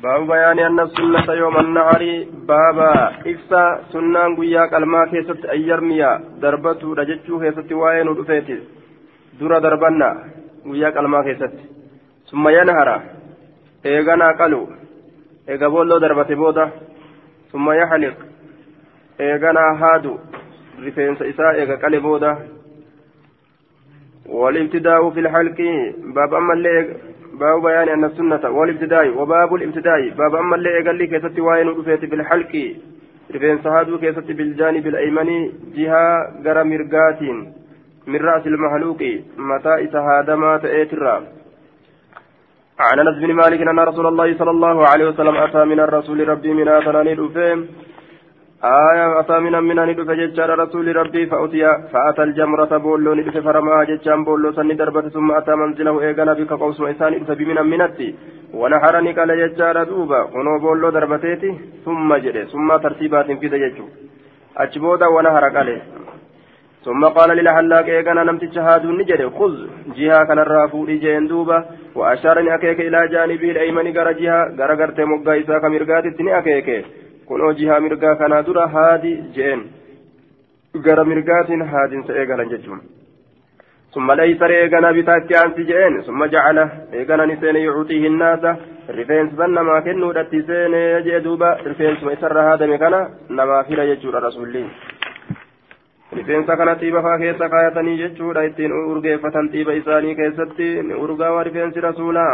baabu bayaani anna sunnata yooman naharii baaba ibsa sunnaan guyyaa qalmaa keessatti ayyarmiya darbatuudha jechuu keessatti waa'ee nu dhufeeti. Dura darbanna guyyaa qalmaa keessatti. Summa yanhara eeganaa qalu eega boolloo darbate booda. Summa yaxliq eeganaa haadu rifeensa isaa eega qale booda. Walibtidaa'u fi lxalqi baaba ammallee باب بيان أن السنة والابتداء وباب الابتداء. باب أما اللي قال لي كيست وين رفيت في الحلق رفين سهادو كيست بالجانب الأيمن جهة غرى مرقات من رأس المحلوق. متى إسهادما تأترا عن أنس بن مالك أن رسول الله صلى الله عليه وسلم أتى من الرسول ربي من آثنان رفين آية أتى من أن يدفع ججار رسول ربي فأتي فأتى الجمرة بولو ندفع فرما ججان بولو سن دربة ثم أتى منزله إيقنا بك قوس وإسان إدفع بمن منتي ونحرني قال ججار دوبا ونو بولو دربتيتي ثم جري ثم ترتيبات في دججو أجبودا ونهر قال ثم قال للحلاق إيقنا نمت شهاد نجري خذ جهة كان الرافو إجين دوبا وأشارني أكيك إلى جانبه الأيمن غر جهة غر غرت مقا إساء كمرقات التني أكيك kunoo jihaa mirgaa kanaa dura haadi jeen gara mirgaatiin haadinsa eegalan jechuun ثم ليس ريغنا بتاكي أنت جئين ثم جعل ريغنا نسين يعطيه الناس رفين سبنا ما كنو دتي سين يجي دوبا رفين سما يسر هذا مكانا نما في يجور الرسول رفين سكنا تيبا فاكي سكايتني جتشورا اتين أرغيفة تيبا إساني كيستي أرغا ورفين رسولا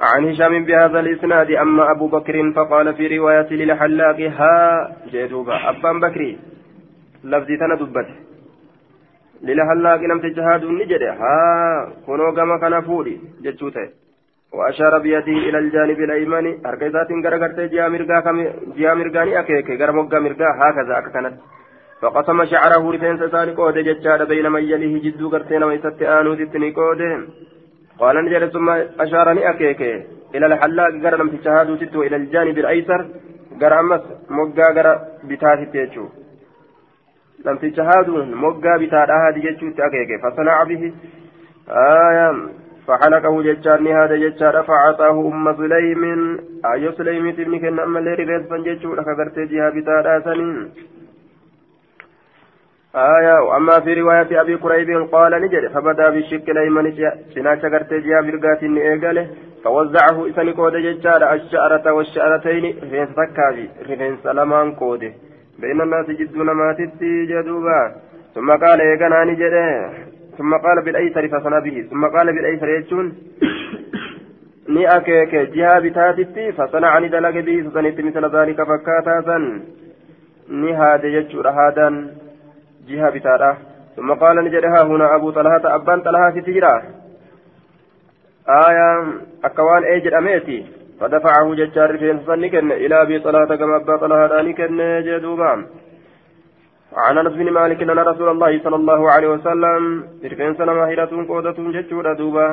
عن هشام بهذا الإسناد أما أبو بكر فقال في رواية للحلاق ها جدوبا أبان بكري لفظي تنا دبت. للحلاق نمت جهاد النجد ها كنو كما كان فوري جتشوته. وأشار بيده إلى الجانب الأيمن أركيزات غرغرت جيا مرغا جيا مرغاني أكيك غرموغا مرغا هكذا أككنت فقسم شعره رفين سساني قود جتشاد بين من يليه جدو غرتين ويست آنو تتني قوده. قال نجد ثم أشارني أكيك. إلى الحلاق قال لم تشهدوا ستو إلى الجانب الأيسر. قال أمس مقا قال بتاتي تيجو. لم تشهدوا مقا بتات أهدي جيتشو أكيك فصنع به. آية فحلقه ججارني هذا ججار فأعطاه أم سليم. أي سليم تبني كن أما اللي رفيت فنجتشو لك قرتي جهة بتات آسنين. آية وأما في رواية أبي قريب قال نجد فبدأ بالشك الأيمن سنا شكرت جيا برقات إيقاله فوزعه إساني كود ججال الشعرة والشعرتين رفين سكابي رفين سلمان كوده بين الناس جدون ما تتي جدوبا. ثم قال إيقانا نجد ثم قال بالأيسر فصنع به ثم قال بالأيسر يجون ni akeeke jihaa bitaatitti fasanacani dalage bihi sasanitti misla daalika fakkaataa san ni haade جهة بتارة ثم قال نجد ها هنا أبو طلحة أبان طلحة في تجرى آية أكوان أيجر أميتي فدفعه ججار في إنسان إلى أبي طلحة كما أبا طلحة كن جدوبا عن أنس بن مالك أن رسول الله صلى الله عليه وسلم إرفين سنة ماهرة قودة ججورة دوبا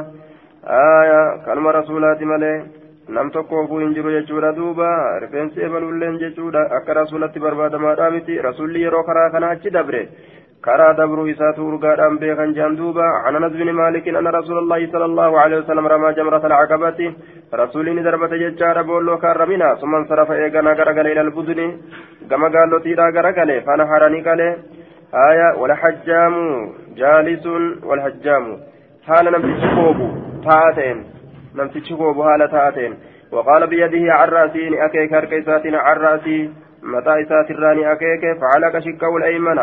آية كلمة رسولات ملي nam tokko ofuu hin jiru jechuudha duuba rifeensi ebalulleen jechuudha akka rasulatti barbaadamaadha miti rasulli yeroo karaa kana achi dabre karaa dabruu isaatu urgaadhaan beekan jehan duuba عن انس بن مالك ان رسول الله صلى الله عليه وسلم رمى جمرة العقبة رسولي دربة ججار بولو كرمنا ثم انصرف ايقنا غرقل إلى البدن كما قال له تيرا غرقل فنحرني قال آية والحجام جالس والحجام حال نمسك كوبو تاتين نمتشي كوبو حالة تاتين وقال بيده عن راسي أكيك هركيسات عن راسي متى إسات الراني أكيك فعلك شكه الأيمن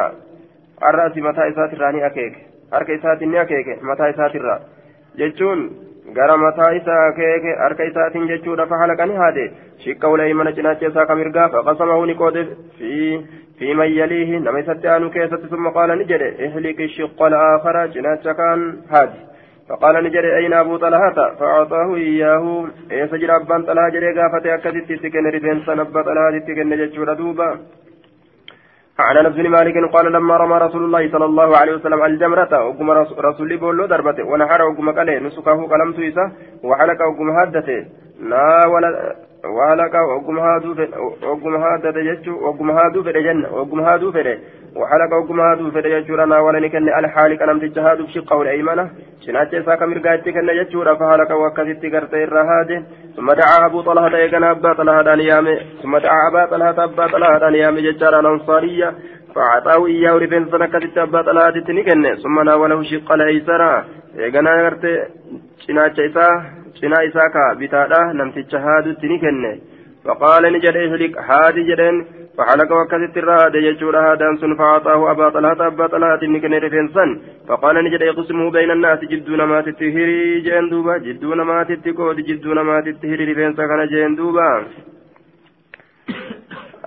عن راسي متى إسات الراني أكيك هركيسات أكيك جتشون gara mataa isaa keeke harka isaatiin jechuudha fahalaqani haade shikka uleeymana cinaacha isaa kamirgaa faqasamahu ni qoode fi fi man yaliihi nama isatti aanu keessatti summa qaala ni jedhe ihliqi shiqqa alaakhara cinaacha kaan haadi فقال نجري أين أبو طلحة؟ فأعطاه إياه. إيه سجل أبان طلحة جري قافة أكدت تكن رفين سنبا طلحة تكن ججور دوبا عن أنس بن مالك قال لما رمى رسول الله صلى الله عليه وسلم الجمرة وقم رسول بولو دربته ونحر وقم قاله نسكه قلمت إسا وحلق وقم هدته. لا ولا وحلق وقم هادو وقم هادته جتشو وقم هادو فده جنة وقم هادو فده وحلق وقم هادو فده جتشو لنا ولا نكن الحالق أنا متجهاد بشقه الأيمنة شناتي ساكا مرقاتي كن جتشو فحلق وكذت قرتي الرهاد. ثم دعا أبو طلحة إيقنا أبا طلحة نيامي ثم دعا أبا طلحة أبا طلحة نيامي ججار الأنصارية. فأعطاه إياه رفين سنكت أبا طلحة تنكن ثم ناوله شق الأيسرى isaa cinaa isaa ka bitaadha namticha haadutti ni kenne فقال نجد إهلك هادي جدين فحلق وكست الرهاد يجور هادان سن فأعطاه أبا طلحة أبا طلحة نكن رفنسا فقال نجد يقسمه بين الناس جدون ما تتهري جين جدون ما تتكود جدون ما تتهري رفنسا كان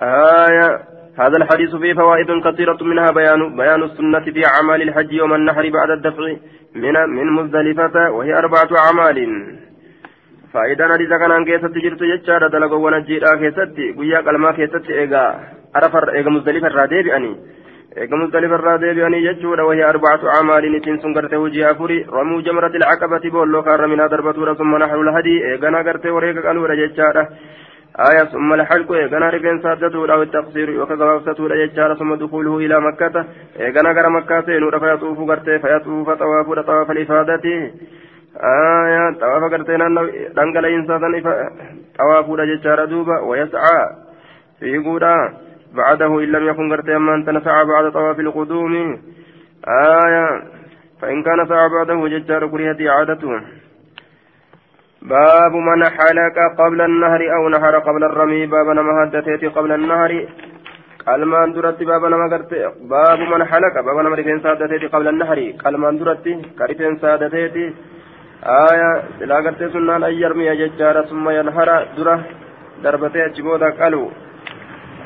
آية. هذا الحديث فيه فوائد كثيرة منها بيان بيان السنة في أعمال الحج يوم النحر بعد الدفع من من مزدلفة وهي أربعة أعمال. Faayidaan hadiisa kanaan keessatti jirtu jechaadha dalagowwan ajjiidhaa keessatti guyyaa qalmaa keessatti eegaa arafa eega muzdalifa irraa deebi'anii eega muzdalifa irraa deebi'anii jechuudha wahii arbacatu amaaliin isin sun gartee hojii afuri ramuu jamrati lcaqabati boolloo kaarra minaa darbatuudha summa naxrul hadii eegana gartee wareega qaluudha jechaadha آية ثم الحلق إيقنا رفين سادته أو التقصير وكغبابسته لججار ثم دخوله إلى مكة إيقنا غير مكة سينور فيطوف غرتي فيطوف طواف طواف الإفادة آية طواف غرتي دنقل إنسان طواف لججار دوبا ويسعى في قودا بعده إن لم يكن غرتي أما أنت نسعى بعد طواف القدوم آية فإن كان سعى بعده ججار كرهت إعادته باب من حلق قبل النهر أو نهر قبل الرمي باب نما هدتيت قبل النهر قلمان درت باب نما قرت باب من حلق باب نما رفين سادتيت قبل النهر قلمان درت كرفين سادتيت آية لا قرت سنان أن يرمي ججارة ثم ينهر درة دربتي أجبودا قالوا.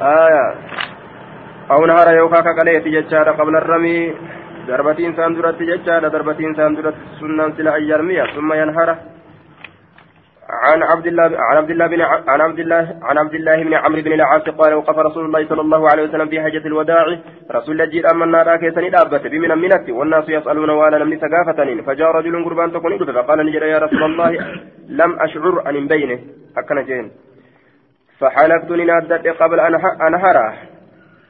آية. أو نهر يوكا كقليت ججارة قبل الرمي. دربتين سان درت ججارة دربتين سان درت سنان سلا أن يرمي ثم ينهر. عن عبد الله عن عبد الله بن عن عبد الله عن عبد الله بن عمرو بن العاص قال وقف رسول الله صلى الله عليه وسلم في حجة الوداع. رسول الله جيل أما النار كيسني دابت بمن منت. والناس يسألون وأنا لم سقافة فجاء رجل قربان تكون فقال نجد يا رسول الله. لم أشعر عن بينه. أكن جين فحلفت لنادت قبل أن أنهره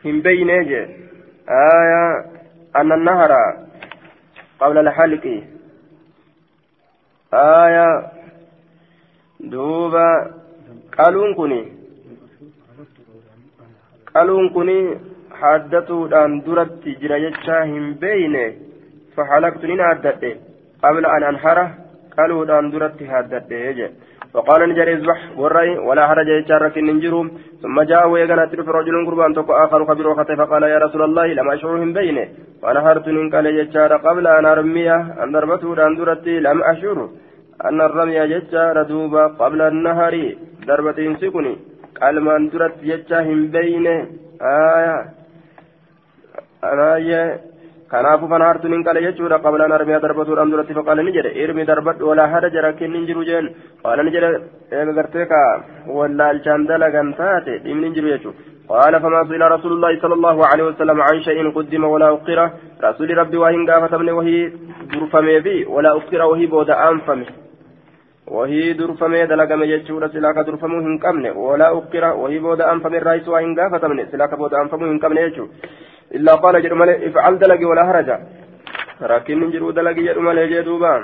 من بينه آية أن النهر قبل الحلق. آية duuba qaluun kun qaluun kun haddatuudhaan duratti jira jechaa hin beeyne fahalaktu nin haddadhe qabla an anhara qaluudhaan duratti haddadhe jedhe فقال نجر اذبح ورأي ولا حرج يجارك النجر ثم جاء ويغنى تلف رجل قربان تقو آخر خبر وخطي فقال يا رسول الله لم أشعرهم بينه ونهرت قال يجار قبل أن أرميه أن ضربته أن درتي لم أشعر أن الرمي ججار دوبا قبل النهر دربة سكني قال درت ججاهم بين آية أنا qabla an armiyaa darbatuudhaan duratti faqaala ni jedhe irmi darbadhu walaa hada jara kennin jiru jeen qaala ni jedhe eega gartee ka wallaalchaan dalagan taate dhimni hin jiru jechuudha قال فما سئل رسول الله صلى الله عليه وسلم عن شيء قدم ولا أقر رسول ربي وهن قافة من وهي درفمي بي ولا أقر وهي بود أنفمي وهي درفمي دلقم جتشورة سلاك درفمو هن قمن ولا أقر وهي بود أنفمي الرئيس وهن قافة من سلاك بود أنفمو هن قمن يجو إلا قال جرم افعل دلقي ولا هرج لكن نجرو دلقي جرم جدوبان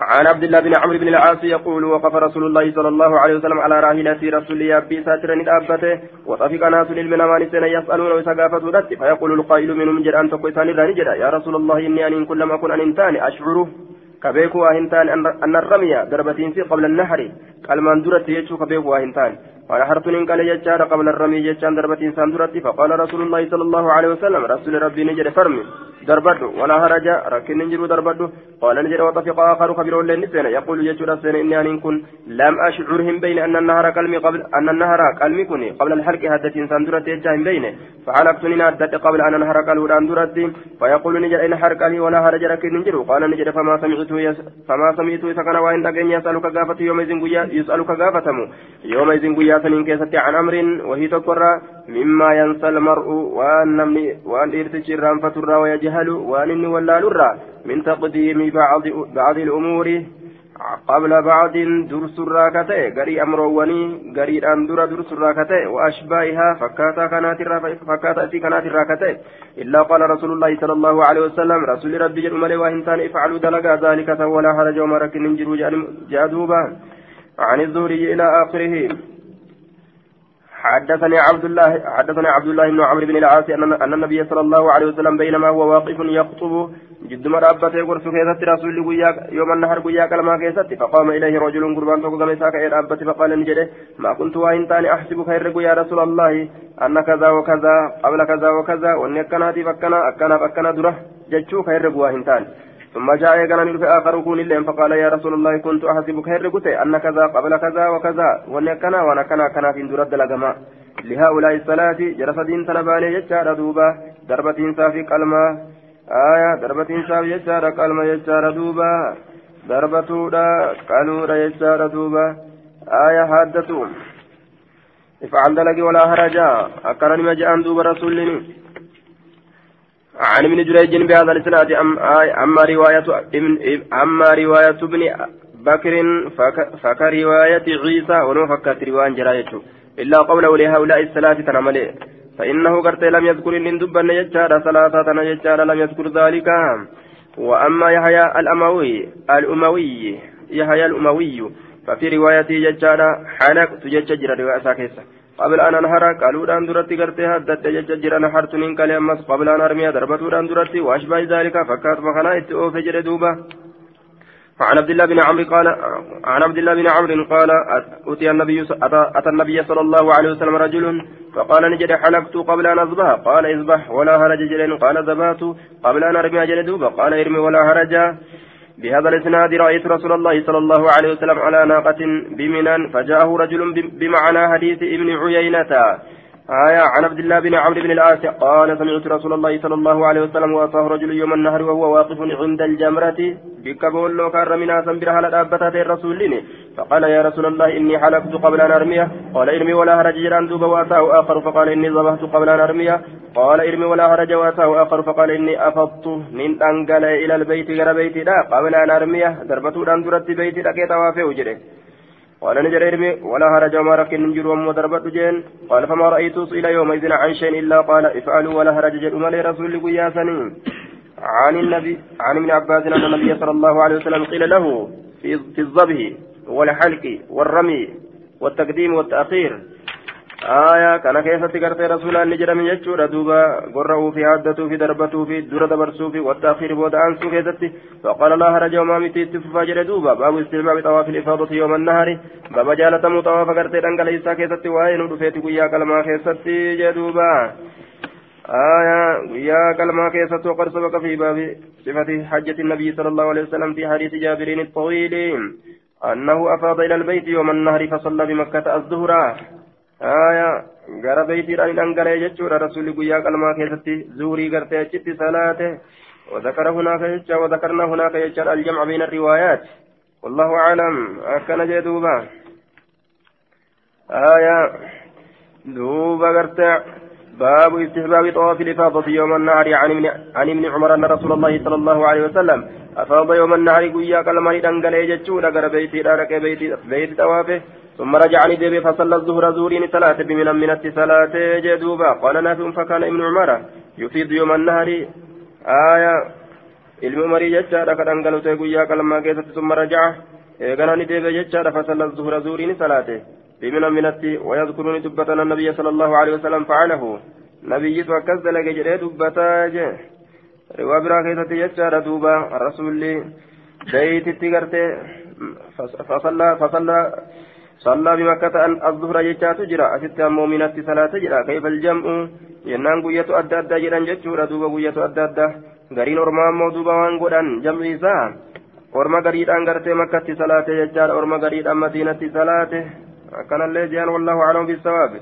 عن عبد الله بن عمرو بن العاص يقول وقف رسول الله صلى الله عليه وسلم على راحلة رسول يابي ساترا أبته وطفق ناس للمنامان سنة يسألون ويسقافة ذات فيقول القائل منهم جد أن تقوي ثاني يا رسول الله إني أن كل ما أكون أن أشعره كبيك واهنتان أن الرمي ضربتين في قبل النهر قال من درت يجو كبيك واهنتان ونحرت إن قال يجار قبل الرمي يجان ضربتين ساندرت فقال رسول الله صلى الله عليه وسلم رسول ربي نجد فرمي دربته ولا هرج ركن نجر دربته قال نجر وطفق آخر خبر للنسين يقول يجر السنة إني أن كن لم أشعرهم بين أن النهر قلمي قبل أن النهر قلمي كني قبل الحلق هدت ساندرت يجان بينه فحلقت إن هدت قبل أن النهر قالوا أندرت فيقول نجر إن حرق لي ولا هرج ركن نجر قال نجر فما سمعت فما سمعت إذا كان وإن دقين يسألك قافة يوم إذن يسألك قافة يوم إذن سنين كيست عن أمر وهي تقر مما ينسى المرء وأن نمني وأن إرتشي فتر ويجهل وأن إني ولا لرى من تقديم بعض بعض الأمور. قبل بعض درس الراكتة قري أمروني قري أندر درس الراكتة وأشباهها فكاتا كانت فكاتا أتي كانت الراكتة. إلا قال رسول الله صلى الله عليه وسلم رسول ربي جل ملي وإنسان افعلوا دلقا ذلك ولا حرج ومرك ننجروا جادوبا. عن الزهري إلى آخره حدثني عبد الله حدثني عبد الله بن عمرو بن العاص ان النبي صلى الله عليه وسلم بينما هو واقف يخطب جد مرابته في كيست رسول يوم النهر قيا كلمة كيست فقام إليه رجل قربان توقف مساك رابته فقال نجده ما كنت وإن تاني أحسب خير يا رسول الله أن كذا وكذا قبل كذا وكذا وإن كنا فكنا اكنا فكنا درة جتشو خير وإن تاني. ثم جاء يقال نلف آخر كون اللين فقال يا رسول الله كنت أحسبك هرقت أن كذا قبل كذا وكذا. ونكنا ونكنا كنا في درد لقما لهؤلاء الصلاة جرس دين تنباني يجار دوبا. ضربة صافي قلما. آية ضربة صافي يجار قلما يجار دوبا. ضربة دا قالوا يجار دوبا. آية حادثوا افعل دلقي ولا هرجا أكرني ما جاء دوبا رسولني. عن ابن جريج بهذا الإسناد أما رواية أما رواية ابن بكر فكروايه عيسى ولو فكت رواية جرايته إلا قوله لهؤلاء الثلاثه تنملي فإنه قرت لم يذكر إن دبن يجار ثلاثة يجار لم يذكر ذلك. وأما يحيى الاموي الاموي يحيى الأموي ففي روايته يجار حنك تججر رواية ساكيسة. قبل أن أنهر قالوا دان درتي قرتي هدت ججر نحرت من كلمة قبل أن أرمي دربت دان درتي وأشبه ذلك فكات فخنا اتئو فجر دوبة عن عبد الله بن عمرو قال عن عبد الله بن عمرو قال أتي النبي أتى النبي صلى الله عليه وسلم رجل فقال نجد حلقت قبل أن أصبح. قال اصبح ولا هرج جلين قال ذبات قبل أن أرمي جل دوبة قال ارمي ولا هرج بهذا الإسناد رأيت رسول الله صلى الله عليه وسلم على ناقة بمنى فجاءه رجل بمعنى حديث ابن عيينة. آية عن عبد الله بن عمرو بن العاص قال سمعت رسول الله صلى الله عليه وسلم وأتاه رجل يوم النهر وهو واقف عند الجمرة بك بول لو كان رمينا سنبر على دابتة الرسول فقال يا رسول الله إني حلفت قبل أن أرميه. قال ارمي ولا هرج جران دوب وأتاه آخر فقال إني ذبحت قبل أن أرميه. قال ارمي ولا هرج وأتاه آخر فقال إني أفضت من أنقل إلى البيت غير بيتي لا قبل أن أرميه. دربت أن درت بيتي لكي توافي وجره قال نجر إرمي ولا هرج وما ركن نجر وما جين. قال فما رأيت إلى يومئذ عن شيء إلا قال افعلوا ولا هرج جل أمالي رسول يا سنين عن النبي عن ابن عباس أن النبي صلى الله عليه وسلم قيل له في في والحلق والرمي والتقديم والتأخير. آية كان كيف تقرت رسولا نجر من يجور دوبا قرأوا في عدته في دربته في در دبرسوا في والتأخير بود أنسوا كيستي فقال الله رجع ما متي تفجر دوبا. باب استلمام طواف الإفاضة يوم النهر. باب جالة مطواف قرت دنقل إيسا كيستي وين رفيت قيا كلمة كيستي جدوبا آية يا كلمة كيست وقد في باب صفة حجة النبي صلى الله عليه وسلم في حديث جابرين الطويل. أنه أفاض إلى البيت يوم النهر فصلى بمكة الظهر. آية gara beeytiidhaan dhangala'e jechuudha. Rasuulli guyyaa qalmaa keessatti zuurii gartee achitti salaate وذكر هناك يجا وذكرنا هناك يجا الجمع بين الروايات والله أعلم أكن جدوبا آية دوبا قرتع باب استحباب طواف الإفاضة يوم النهر عن ابن عن ابن عمر أن رسول الله صلى الله عليه وسلم أفاض يوم النهر قويا كلمة دنقل يجتشو لقر بيتي لارك بيتي بيتي طوافه. ثم رجعني ديبي فصلى الظهر زورين ثلاثة بمن من الصلاة جدوبا. قال نافع فكان ابن عمر يفيد يوم النهر. آية ilmi umarii jechaadha ka dhangalute guyyaa qalmaa keessatti summa raja'a eeganani deebe jechaadha fasalla zuhura zuuriini salaate wayadkuruni dubbatan annabiyya sala allahu alehi wasalam facalahu nabiyyitu akkas dalage jedhee dubbataa je riwaa biraa keessatti jechaadha duuba rasulli dayititti gartee fasalla صلى بمكة الظهر جتات جرا أست مؤمنات صلاة جرا كيف الجمع ينان قوية أدى أدى جرا جتشورا دوبا قوية أدى أدى غرين أرمان موضوبا وانقودان جمع إساء أرما غريد أن غرتي مكة صلاة جتشار أرما غريد أن مدينة صلاة كان اللي جان والله أعلم بالصواب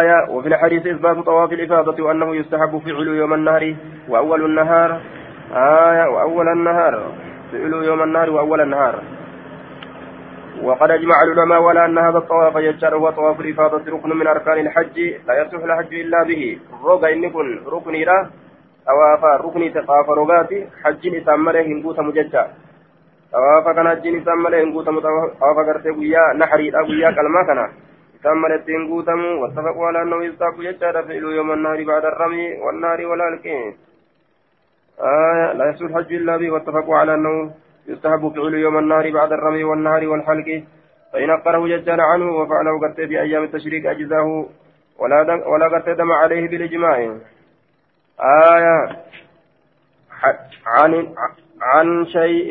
آية وفي الحديث إثبات طواف الإفاضة وأنه يستحب فعل يوم النهر وأول النهار. آية وأول النهار. فعل يوم النهر وأول النهار. وقد أجمع العلماء على أن هذا الطواف يجعل هو طواف الإفاضة ركن من أركان الحج. لا يصح الحج إلا به. روغا إن كن ركن إلى أوافا ركن تقاف روغاتي حج إسامره هنبوت مججع. طواف كان الجن سمى لين قوتم طواف قرتي قويا نحري قويا كلمة كان سمى لين قوتم واتفقوا على أنه يستحق يجار فعل يوم النهر بعد الرمي والنار ولا الكين آية لا يسوء الحج إلا به واتفقوا على أنه يستحب فعل يوم النهر بعد الرمي والنهر والحلق فإن أقره ججال عنه وفعله قرتي في أيام التشريك أجزاه ولا ولا قرتي عليه بالإجماع آية عن عن شيء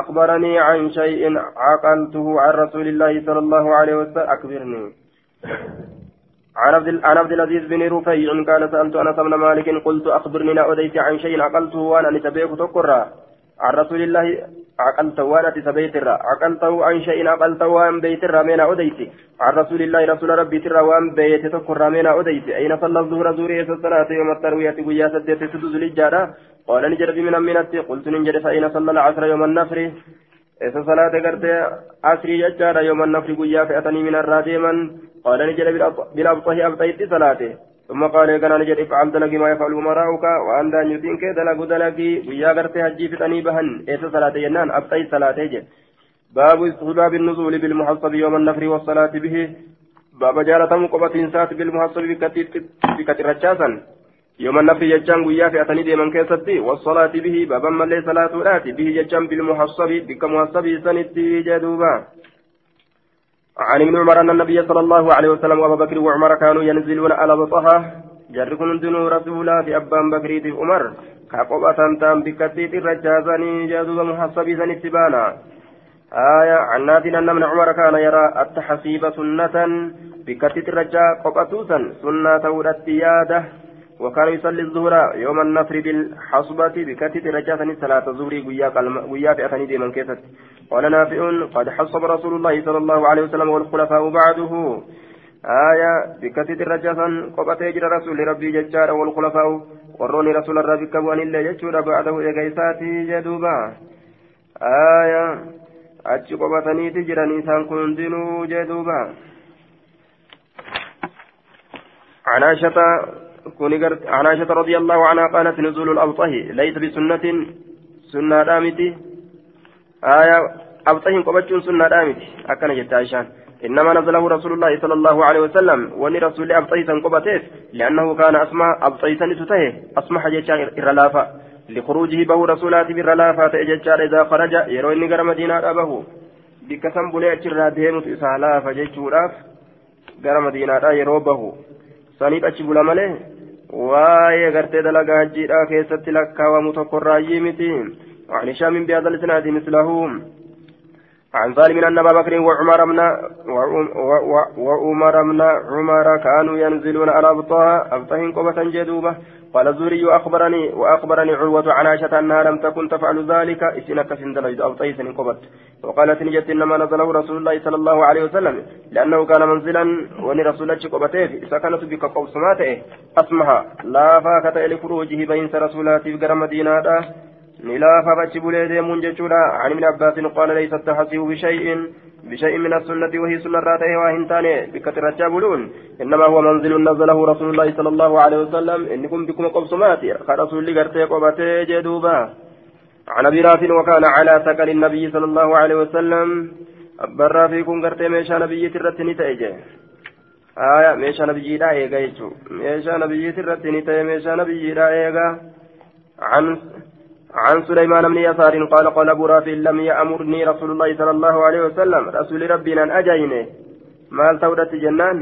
أخبرني عن شيء عقلته عن رسول الله صلى الله عليه وسلم. أكبرني. عن عبد عن عبد العزيز بن رفيع قال سألت أنس بن مالك قلت أخبرني لا أديت عن شيء عقلته وأنا نتبعك تقرأ. عن رسول الله عقلت وأنا تسبيت الرا عقلته عن شيء عقلته وأن بيت الرا من أديت. عن رسول الله رسول ربي ترى وأن بيت تقرأ من أديت. أين صلى الظهر زوري الصلاة يوم التروية ويا سدت سدوز للجارة. قال نجد من أمنتي قلت نجد فأين صلى العصر يوم النفر. إذا صلاة قرت عصري ججارة يوم النفر ويا فأتني من الراديما قال نجد بالأبطه أبطيت صلاته. ثم قال كان نجد افعل دلقي ما يفعل مراؤك وأن دان يتينك دلق دلقي ويا قرت هجي فتني بهن. إذا صلاة ينان أبطيت صلاة جد باب استحباب النزول بالمحصب يوم النفر والصلاة به. باب جارة مقبة إنسات بالمحصب بكتر رجاسا. يوم النفر يجان ويا في أتني ديمن كيستي والصلاة به بابا ملي صلاة الآتي به يجان بالمحصب بك محصب سنتي جدوبا. عن ابن عمر أن النبي صلى الله عليه وسلم وأبا بكر وعمر كانوا ينزلون على بطها جركن دنو رسولا في أبان بكر في عمر كقبة تام بكتيت الرجازني جدوبا محصب سنتي بانا. آية عن نافع أن ابن عمر كان يرى التحسيب سنة بكتيت الرجا قبطوسا سنة ورتيادة وكان يصلي الظهر يوم النفر بالحصبة بكتة رجاة صلاة الظهر ويا بأثني ديما كيست قال نافع قد حصب رسول الله صلى الله عليه وسلم والخلفاء بعده. آية بكتة رجاة قبت يجرى رسول ربي ججار والخلفاء. وروني رسول الربي كبوان الله ججور بعده إيقايساتي جدوبا. آية أتش قبتني تجرى نيسان كندنو جدوبا. عن عائشة عن عائشة رضي الله عنها قالت نزول الأبطه ليس بسنة سنة دامتي. آية أبطه قبتشون سنة دامتي. أكن جت عائشة. إنما نزله رسول الله صلى الله عليه وسلم وني رسول أبطه قبته لأنه كان أسمى أبطه تته. أسمح جتشا إرلافا لخروجه به رسولات بالرلافة جتشا إذا خرج يروي نقر مدينة أبه بكسم بلي أجر ديمت إسالافا جتشوراف gara madiinaadha yeroo bahu saniif achi bula waa'ee gartee dalagaa hajjiidhaa keessatti lakkaawamu tokkorraayyii miti وعن هشام بهذا الاسناد مثله عن ظالم أن أبا بكر وعمر بن وعمر بن عمر كانوا ينزلون على ابطها ابطهن قبة جدوبة. قال الزهري اخبرني وأخبرني عروة عن عائشة أنها لم تكن تفعل ذلك. اسنك سندلج ابطيس قبت وقالت نجت إنما نزله رسول الله صلى الله عليه وسلم لأنه كان منزلا وني رسول الله قبته إذا كانت بك قوسماته أسمها لا فاكة لخروجه بين رسولات في مدينة. نلافا بچبولي ديمون جچودا عن ابن عباس قال ليس التحسيب بشيء بشيء من السنة وهي سنة راته وهنتاني بكتر الجابلون إنما هو منزل نزله رسول الله صلى الله عليه وسلم. إنكم بكم قبصمات خرسول لقرتي قبتي جدوبا. عن أبي رافع وكان على سكن النبي صلى الله عليه وسلم. برا فيكم قرتي ميشا نبي ترتني تأجي آية ميشا نبي إيغا يجو. ميشا نبي ترتني تأجي ميشا نبي دا إيغا عن عن سليمان بن يسار قال قال أبو رافع لم يأمرني رسول الله صلى الله عليه وسلم. رسول ربنا أجيني مال تودت جنان.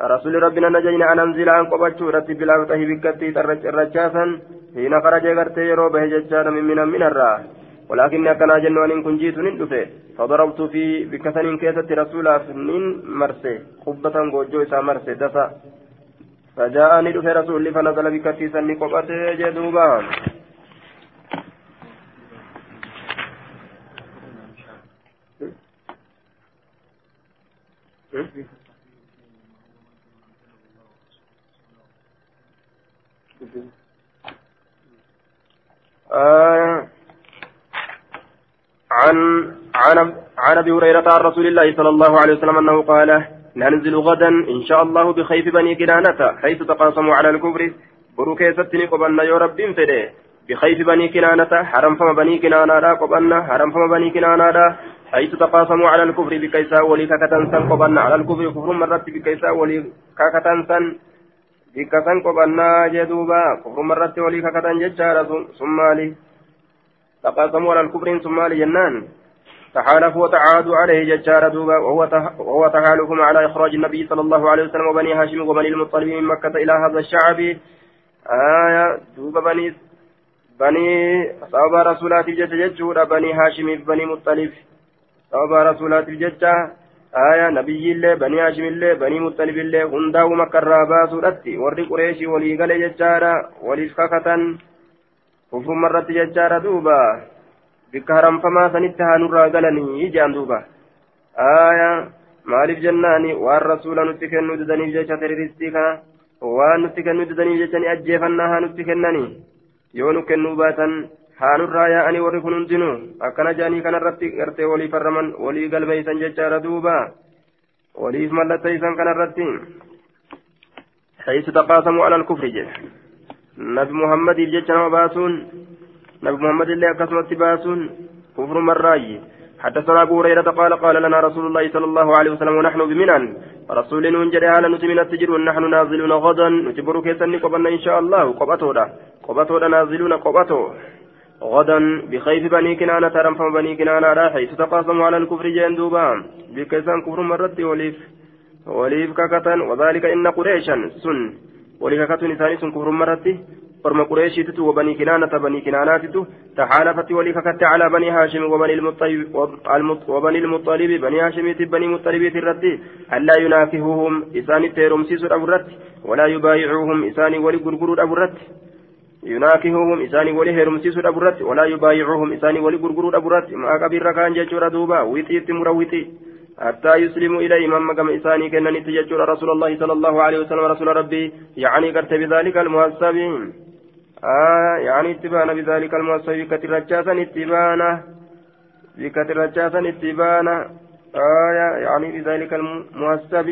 رسول ربنا نجين أن أنزل عن قبتش رتب بلا بته بكتي الرجاسا حين خرج غرتي يرو به ججان من من من الراه ولكن أكنا جنوان إن كن جيت ندفه فضربت في بكثن كيسة رسولا فنين مرسي قبة غوجو إسا مرسي دفا فجاءني دفه رسول فنزل بكتي سني قبته جدوبا. آه عن عن عن أبي هريرة عن رسول الله صلى الله عليه وسلم أنه قال ننزل غدا إن شاء الله بخيف بني كنانة حيث تقاسموا على الكفر كيستني قبلنا يا رب فده بخيف بني كنانة حرم فما بني كنانة لا قبنا حرم فما بني كنانة لا حيث تقاسموا على الكفر بكيسا ولي كاكتنسن قبنا على الكفر كفر مرت بكيسا ولي كاكتنسن. بكسن قبنا جدوبا. كفر مرت ولي كاكتن ججارة ثم لي تقاسموا على الكفر ثم لي جنان. تحالفوا وتعادوا عليه ججار دوبا. وهو تحالفهم على إخراج النبي صلى الله عليه وسلم وبني هاشم وبني المطلب من مكة إلى هذا الشعب. آية دوبا بني بني صحابة رسولات ججة بني هاشم بني مطلب. آية نبي الله بني هاشم الله بني مطلب الله هنداو مكة الرابا سورتي ورد قريش ولي قال ججارة ولي فكة كفر مرة ججارة دوبا bikka haramfamaa sanitti haanurraa galanii jaan duuba aya maaliif jennaani waan rasuula nutti kennuu didaniif jecha terroristii kana waan nutti kennuu didaniif jecha ni ajjeefannaa haa nutti kennanii yoo nu kennuu baatan haanurraa yaa'anii warri kun hundinuu akkana jaanii kanarratti gartee walii farraman walii galmeeysan jechaadha duuba. Waliif mallatteeysan kanarratti حيث تقاسموا على الكفر جل نبي محمد جل باسون نبي محمد الله قسمت باسون كفر مراي حدثنا أبو هريرة قال قال لنا رسول الله صلى الله عليه وسلم ونحن بمنن رسول ننجر على نتمنى السجر ونحن نازلون غدا نجبر كيسني قبلنا إن شاء الله قبطودا قبطودا نازلون قبطو غدا بخيف بني كنانة رنفم بني كنانة راحي تتقاسموا على الكفر جندوبا بكيسان كفر مرت وليف. وليف ككتن وذلك إن قريشا سن. وليف ككتن ثاني سن كفر مرت فرم قريشيتت وبني كنانة بني كناناتت تحالفت وليككت على بني هاشم وبني المطلب وبني المطلب بني هاشم بني مطلب الرد ألا ينافهوهم إساني تيرمسيس أبرت ولا يبايعوهم؟ إساني ولي غرغر أبرت يناكهوهم إساني ولي هرمسيس أبرت ولا يبايعوهم إساني ولي غرغر أبرت ما كبير كان جيشورا دوبا ويتي تمرويتي حتى يسلموا إليه من مقام إساني كأنني تججر رسول الله صلى الله عليه وسلم رسول ربي. يعني قرت بذلك المحسبين آه يعني اتبانا بذلك الموصف بكتر رجاسا اتبانا. بكتر اتبانا. آه يعني بذلك المحسب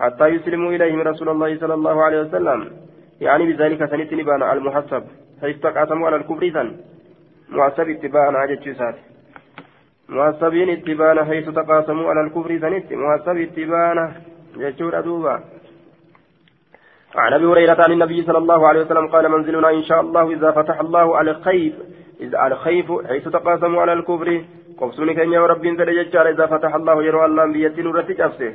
حتى يسلموا إليهم رسول الله صلى الله عليه وسلم. يعني بذلك سنت نبانا المحسب. حيث تقاسموا على الكفر سن محسب اتبانا عجت محسبين اتبانا حيث تقاسموا على الكفر سنت محسب اتبانا جتشور أدوبا. عن أبي هريرة عن النبي صلى الله عليه وسلم قال منزلنا إن شاء الله إذا فتح الله على الخيف. إذا على الخيف حيث تقاسموا على الكفر. قبسوني كان يا رب انزل إذا فتح الله يروى الله بيتين رتج افسه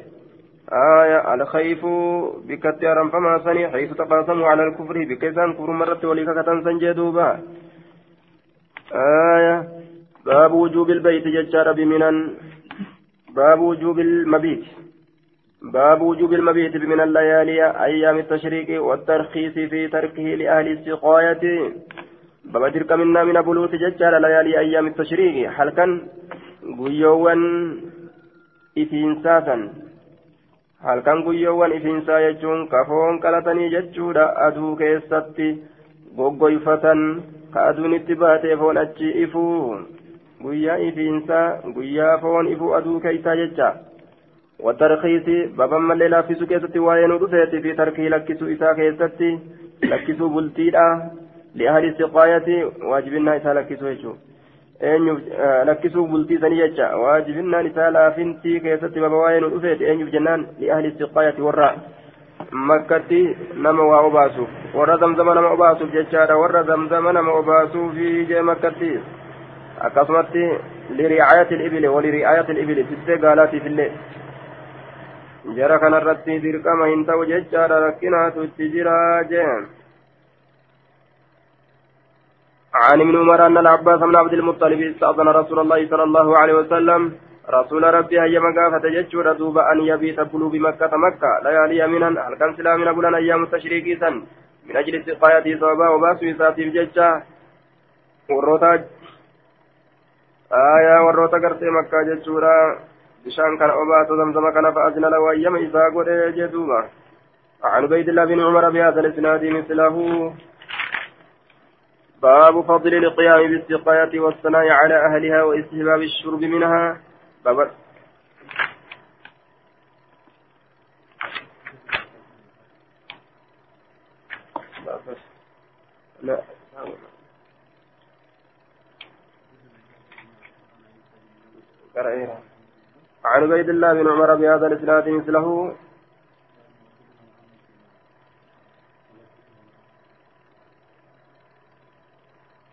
آية على خيف بكتيرا فما سني حيث تقاسموا على الكفر بكيسان كفر مرة وليك كتنسن جدوبا. آية باب وجوب البيت ججار بمنن. باب وجوب المبيت. باب وجوب المبيت من الليالي أيام التشريق والترخيص في تركه لأهل السقاية. باب تلك منا من بلوت ججال ليالي أيام التشريق هل كان قيوان إفينساسا هل كان قيوان إفينسا يجون كفون كالتني ججودا أدو كيستي goggoyfatan ka aduun itti baatee foon achi ifuu guyyaa ifiinsaa guyyaa foon ifuu aduu keeysaa jecha والترخيص بابا مالي لافيسو كيستي وين ودفيت في تركه لكسو إسا كيستي لكسو بلتيدا لأهل السقاية واجبنا إسا لكسو يجو eenyuuf lakkisuu bultii sanii jecha waajibinnaan isaa laafintii keessatti baba waa'ee nu dhufeet eenyuuf jennaan li'ahli istiqaayati warra makkatti nama waa obaasuuf warra zamzama nama obaasuuf jechaadha warra zamzama nama obaasuufi jee makkatti akkasumatti liricaayati ilibili waliricaayati ilibili tissee gaalaatiif illee jara kanarratti dirqama hin ta'u jechaadha rakkinaatu itti jira jeen عن ابن عمر أن العباس بن عبد المطلب استأذن رسول الله صلى الله عليه وسلم. رسول ربي هيا مقافة ججور دوب أن يبيت قلوب مكة. مكة ليالي منا هل كان سلامنا بلان أيام التشريك من أجل سقايته صوبا وباسو إساتيف ججا وروتا آية وروتا قرتي مكة ججورا. kana obaatu zamzama kana fa'azina lahu ayyama isaa godhe jee duuba عن عبيد الله بن عمر بهذا الإسناد مثله. باب فضل القيام بالسقاية والثناء على أهلها واستحباب الشرب منها. باب لا. عن عبيد الله بن عمر بهذا الإسناد مثله.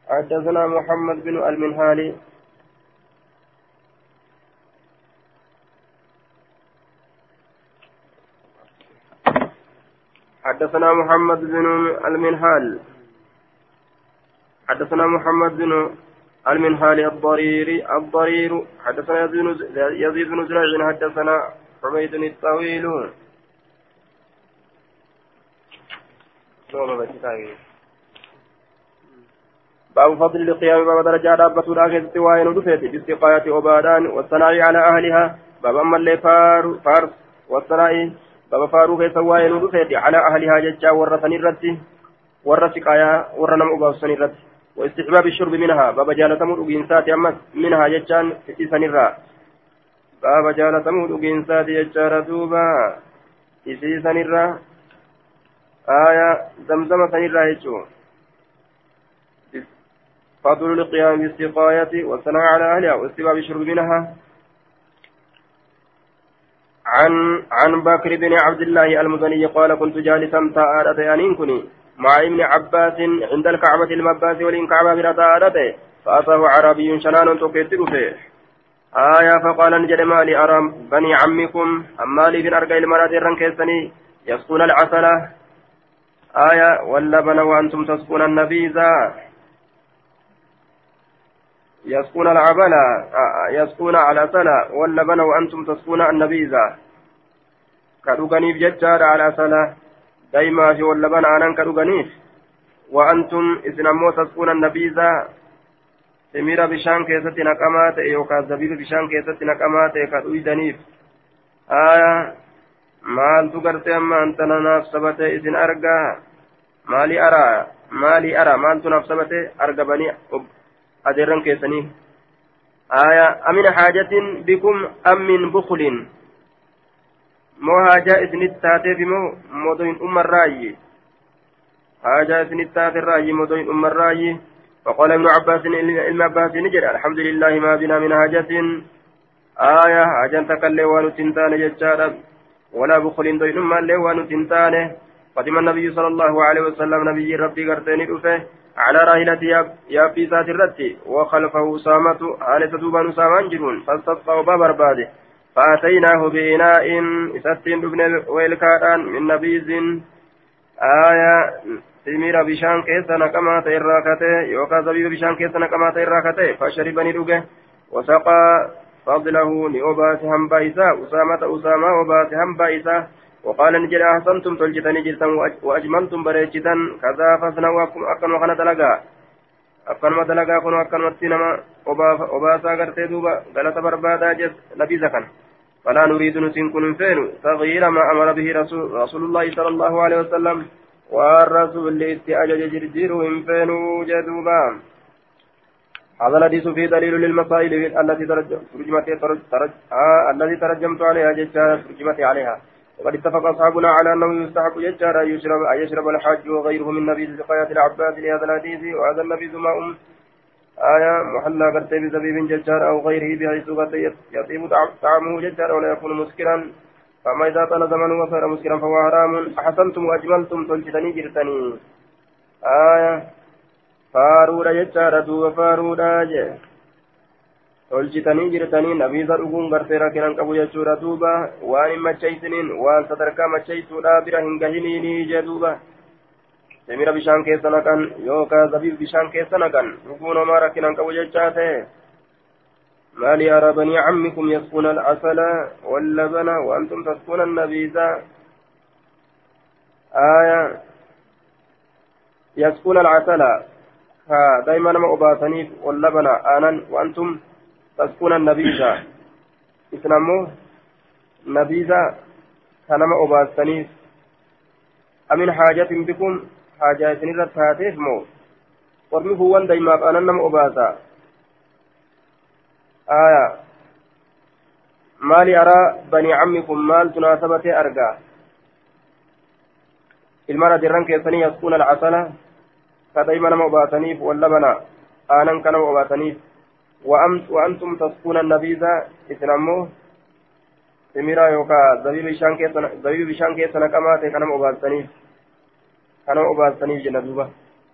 حدثنا محمد بن المنهالي حدثنا محمد بن المنهال. حدثنا محمد بن المنهال الضريري الضرير. حدثنا يزيد بن زريع. حدثنا حميد الطويل. باب فضل القيام باب درجة دابة الآخرة وين دفت باستقاية عبادان والثناء على أهلها. باب أما اللي فار فارس والثناء. باب فاروق وين دفت على أهلها ججا ورثني الرد ورثقايا ورنم أباوسني الرد واستحباب الشرب منها. باب جالتم الأجنسات أمس منها ججان في سنرا باب جالتم الأجنسات ججار دوبا في سنرا آية زمزم سنرا يجو. فضل القيام بالسقاية والثناء على أهلها واستباب الشرب منها. عن عن بكر بن عبد الله المزني قال كنت جالسا تآلت أنين كني مع ابن عباس عند الكعبة المباس ولين كعبة برتآلته فأتاه عربي شنان تكتب فيه آية فقال نجد مالي أرى بني عمكم أما لي بن أرقى المرات الرنكيسني يسقون العسلة آية واللبن وأنتم تسقون النبيذا يسقون العبلة يسقون على سنة واللبن وأنتم تسقون النبيذة كدوغنيف ججار على سنة دايما في واللبن آنان كدوغنيف. وأنتم إذن أمو تسقون النبيذة سميرة بشان كيست نقمات يوكا زبيب بشان كيست نقمات كدويدنيف آية maaltu gartee amma anta nanaaf sabate isin argaa maali araa maali ara maaltu naaf sabate argabanii أدرن كيسني. آية أمن حاجة بكم أم من بخل؟ مو حاجة إذن التاتي بمو مدين أم الرأي. حاجة إذن التاتي الرأي مدين أم الرأي. وقال ابن عباس علم عباس نجد الحمد لله ما بنا من حاجة. آية حاجة تكلي وانو تنتان جتشارا ولا بخل دوين أم اللي وانو تنتانه قدم النبي صلى الله عليه وسلم نبي ربي قرتين رفه على راحلة يابي ذات الرد وخلفه أسامة على تدوبان أسامان جرون فاستسقى وبابر باده فأتيناه بإناء إساتين ابن ويلكاران من نبيذ آية سمير بشان كيسا نكما تيراكته يوكا زبيب بشان كيسا نكما تيراكته فشربني دوغه وسقى فضله لأباس هم بايسا أسامة أسامة وباس هم بايسا وقال نجد أحسنتم تلجتني جلتا وأجملتم بريجتا كذا فاسنوا أكن وكان دلقا أكن دلقا كن أكن وتنما وباسا غرتي دوبا غلط بربادا جس نبي زكن. فلا نريد نسين كن فين. تغيير ما أمر به رسول, رسول الله صلى الله عليه وسلم. والرسول استأجج جرجيرهم فين جدوبا هذا الحديث فيه دليل للمسائل التي ترجمت آه الذي ترجمت عليها جدا ترجمت عليها. وقد اتفق أصحابنا على أنه يستحق يجار أن يشرب أن يشرب الحاج وغيره من نبيذ سقاية العباس لهذا الحديث وهذا النبيذ ماء آية محلى قرتي بزبيب ججار أو غيره بحيث قد يطيب طعمه ججار ولا يكون مسكرا. فما إذا طال زمنه وصار مسكرا فهو حرام. أحسنتم وأجملتم تلجتني جرتني. آية. فارورا ججار دوب فارورا جي tolchitanii jirtanii nabiisa dhuguun gartee rakkinan qabu jechuudha duuba waan hin macheeysiniin waan sadarkaa macheeysuudha bira hin gahiniini jee duuba semira bishaan keessa naqan yookaan zabiib bishaan keessa naqan dhuguun homaa rakkinan qabu jechaa ta'e مال يرى بني عمكم يسقون العسل واللبن وأنتم تسقون النبيذ آية يسقون العسل دائما ما أباتني واللبن آنا وأنتم تسكون النبيذة. إسلامو نبيذة كنما أباستنيف أمن حاجة بكم حاجة سنرة هاتيف مو. ورمي هو دايما أنا نم أباسا آية. مالي أرى بني عمكم مال تناسبة أرقى المرأة دران كيسني يسكون العسلة فدايما نم أباسنيف واللبنا آنا كنم أباسنيف وأنتم تسقون النبيذ yookaan zabiib bishaan keessa naqamaa ta'e kanama obaastaniif kanama obaastaniif jenna duuba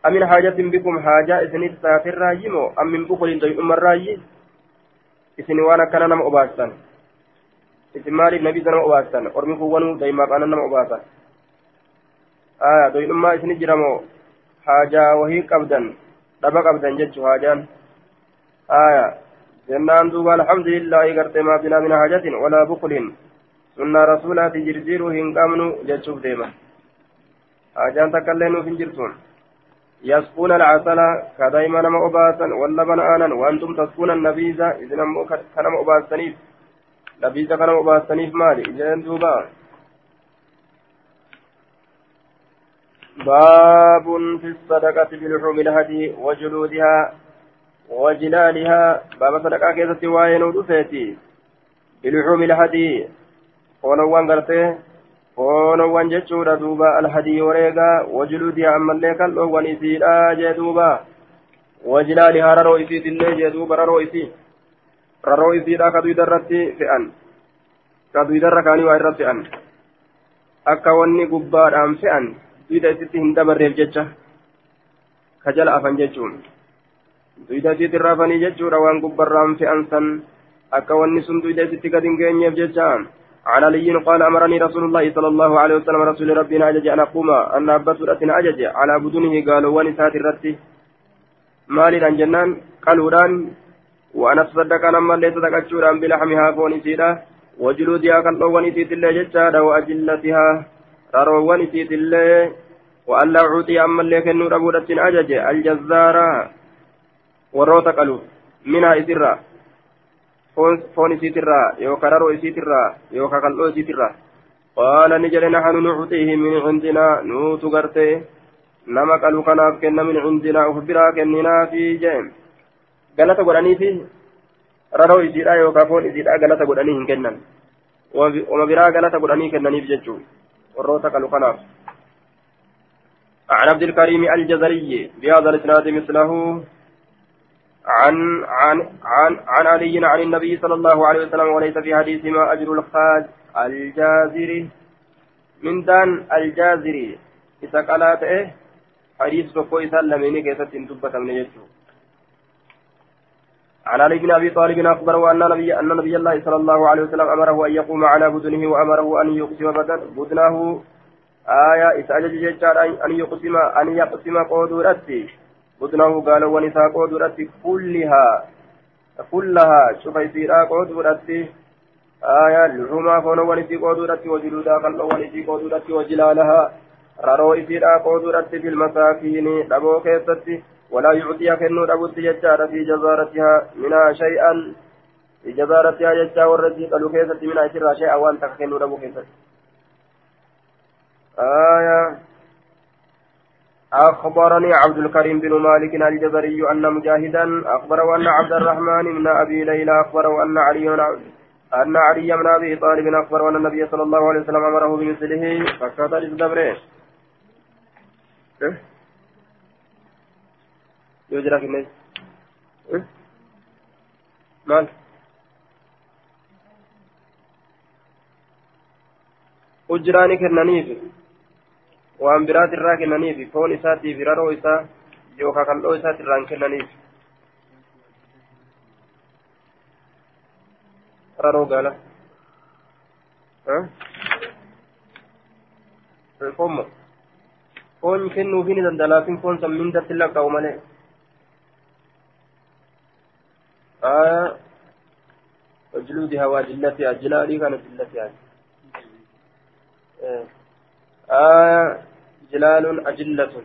amin haajatin bikum haajaa isinitti taatirraayi moo ammin bukuliin doyidhumarraayi isin waan akkana nama obaastan isin maaliif nabiisa nama obaastan ormi kuwwanuu daymaaf aanan nama obaasan aya doyidhummaa isini jira moo haajaa wahii qabdan dhaba qabdan jechuu haajaan aya jennaan duuba alhamdulillahi gartee maa binaa min hajatin walaa bukulin sunnaa rasuulaati jirjiiruu hin qabnu jechuuf deema hajaan takkaillee nuuf hin jirtuun يسقون العسل كدائما نما أباسا واللبن آنا وأنتم تسقون النبيذ إذن كنما أباسنيف نبيذ كنما أباسنيف مالي إذن دوبا باب في الصدقة بلحوم الهدي وجلودها وجلالها باب صدقة كيست وين ودفيتي بلحوم الهدي فونوان قرته فونوان جتشورا دوبا. الهدي وريقا وجلودها أما اللي كالوان إسيرا جدوبا وجلالها ررو إسيت اللي جدوبا ررو إسيت ررو إسيرا كدو يدرتي فئن. كدو يدر كاني وإرى فئن akka wanni gubbaadhaan fe'an duwida isitti hin dabarreef jecha ka jala afan jechuun duyda isiit irraa fanii jechuudha waan gubbarraan fe'an san. Akka wanni sun duyda isitti gad hin geenyeef jecha عن علي قال أمرني رسول الله صلى الله عليه وسلم رسول ربنا أجج أن أقوم أن أبت رتنا أجج على بدنه قالوا ونسات الرتي مالي عن جنان قالوا ران وأنا تصدق لما ليس تكتشورا بلحمها فون سيدا وجلودها قالوا ونسيت الله ججادا وأجلتها راروا ونسيت الله وأن لا أعطي أما اللي كنور أبو أجج الجزارة warroota qalu minaa isirraa foon isiitirraa yookaan raroo isiitirraa yookaan qal'oo isiitirraa qaala ni jedhe naxanu nucxiihi min cindinaa nuutu gartee nama qalu kanaaf kenna min cindinaa uf biraa kenninaafi jee galata godhaniifi raroo isiidhaa yookaan foon isiidhaa galata godhanii hin kennan wama biraa galata godhanii kennaniif jechuun warroota qalu kanaaf عن عبد الكريم الجزري بهذا الاسناد مثله عن عن عن عن علي عن النبي صلى الله عليه وسلم وليس في حديث ما أجر الخاج. الجازري. من دان الجازري. إذا قالت إيه؟ حديث تقو إذا لم ينك تنتبت من يجو. عن علي بن أبي طالب أخبره أن نبي أن نبي الله صلى الله عليه وسلم أمره أن يقوم على بدنه وأمره أن يقسم بدنه. آية إذا أجل أن يقسم أن يقسم قودرته بدنه قال ونساء قود كلها كلها شوف يصير قود آية لحوما فون ونسي قود وجلودا قلب ونسي قود وجلالها رارو يصير قود في المساكين لبو كيستي ولا يعطي كنو أبوت يجار في جزارتها منها شيئا في جزارتها يجار والرجي قالوا كيستي منها شر شيئا وان تكنو أبو كيستي آية أخبرني عبد الكريم بن مالك الجبري أن مجاهدا أخبره أن عبد الرحمن بن أبي ليلى أخبره أن علي أن علي بن أبي طالب أخبره أن النبي صلى الله عليه وسلم أمره بمثله فكاد الدبر يجرى في الناس مال؟ أجراني كنانيف. Waan biraat irraa kennaniif foon isaatiif raroo isaa yookaan kaldhoo isaati irraan kennaniif raroo gaala foon foon kennuufii ni danda'a laakiin foon san mindatti lakkaa'u malee وجلودها وجلتها جلالي كانت جلتها آه جلال أجلة.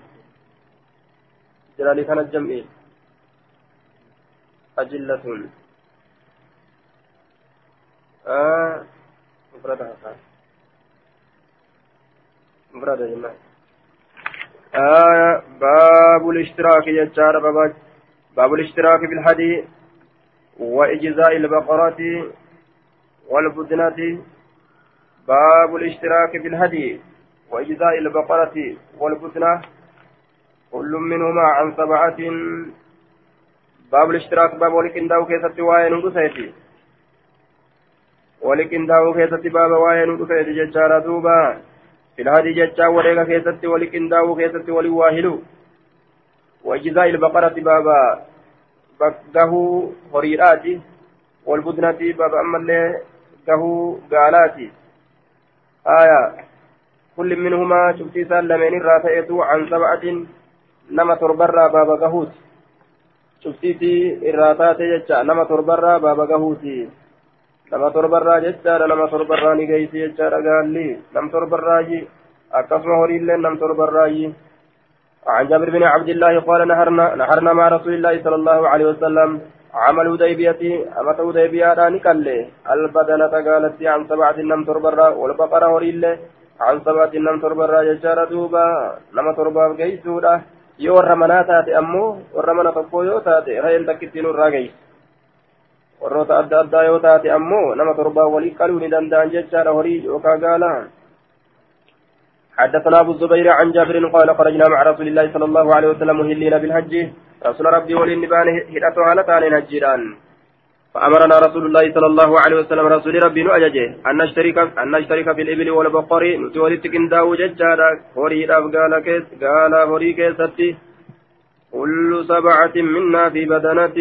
جلال كان الجمع. أجلة. آه مفردها مفردها جماعة آه باب الاشتراك يجار باب باب الاشتراك في الحدي وإجزاء البقرة والبدنة. باب الاشتراك في الهدي وإجزاء البقرة والبثنة كل منهما عن سبعة. باب الاشتراك باب ولكن داو كيست واين ندفيتي ولكن داو كيست باب واين ندفيتي ججارة دوبا. في الهدي ججا وليك كيست ولكن داو كيست ولي واهلو وجزاء البقرة بابا بقه هريراتي والبدنة بابا أما اللي قه قالاتي آية كل منهما شفتي سالمين الراتئة عن سبعة نما تربرا بابا قهوت شفتيتي الراتات جتشا نما تربرا بابا قهوتي nama torbarraa jechaadha nama torbarraa ni geessi jechaadha gaalli nam torbarraayi akkasuma horiillee nam torbarraayi عن جابر بن عبد الله قال نهرنا نهرنا مع رسول الله صلى الله عليه وسلم عمل هديبية أمت هديبية نكال البدنة قالت عن سبعة نم تربرا والبقرة هريل عن سبعة نم تربرا يجار دوبا نم ammoo warra mana tokko yoo taate ra'een takkittiin irraa geessu warroota adda addaa yoo taate ammoo nama torbaa walii qaluu ni danda'an jechaadha horii yookaan gaala حدثنا ابو الزبير عن جابر قال خرجنا مع رسول الله صلى الله عليه وسلم مهلين بالحج رسول ربي وللنبان هدأت على تانين هجيران فأمرنا رسول الله صلى الله عليه وسلم رسول ربي نؤججه أن نشترك أن نشترك في الإبل والبقر. نتولد كنداو ججارا هوري قال كيس قال هوري كيستي. كل سبعة منا في بدنة.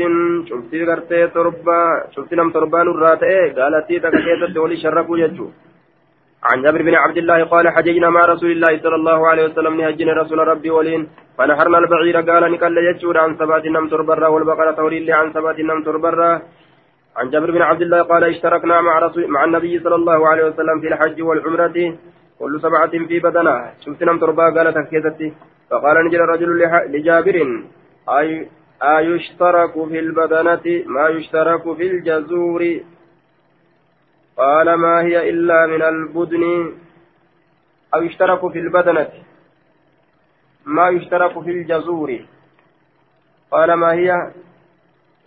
شفتي غرتي تربا شفتي نم تربان الراتئ قالت تيتا كيست ولي شرفوا يجو عن جابر بن عبد الله قال حججنا مع رسول الله صلى الله عليه وسلم نهجنا رسول ربي ولين. فنحرنا البعير قال نكال يجور عن ثبات نم تربرا والبقرة توريل عن ثبات نم تربرا عن جابر بن عبد الله قال اشتركنا مع رسول مع النبي صلى الله عليه وسلم في الحج والعمرة كل سبعة في بدنة. شفت نم تربا قال تكيتتي فقال نجل الرجل لجابر أي أيشترك في البدنة؟ ما يشترك في الجزور. قال ما هي إلا من البدن. أو يشترك في البدنة. ما يشترك في الجزور. قال ما هي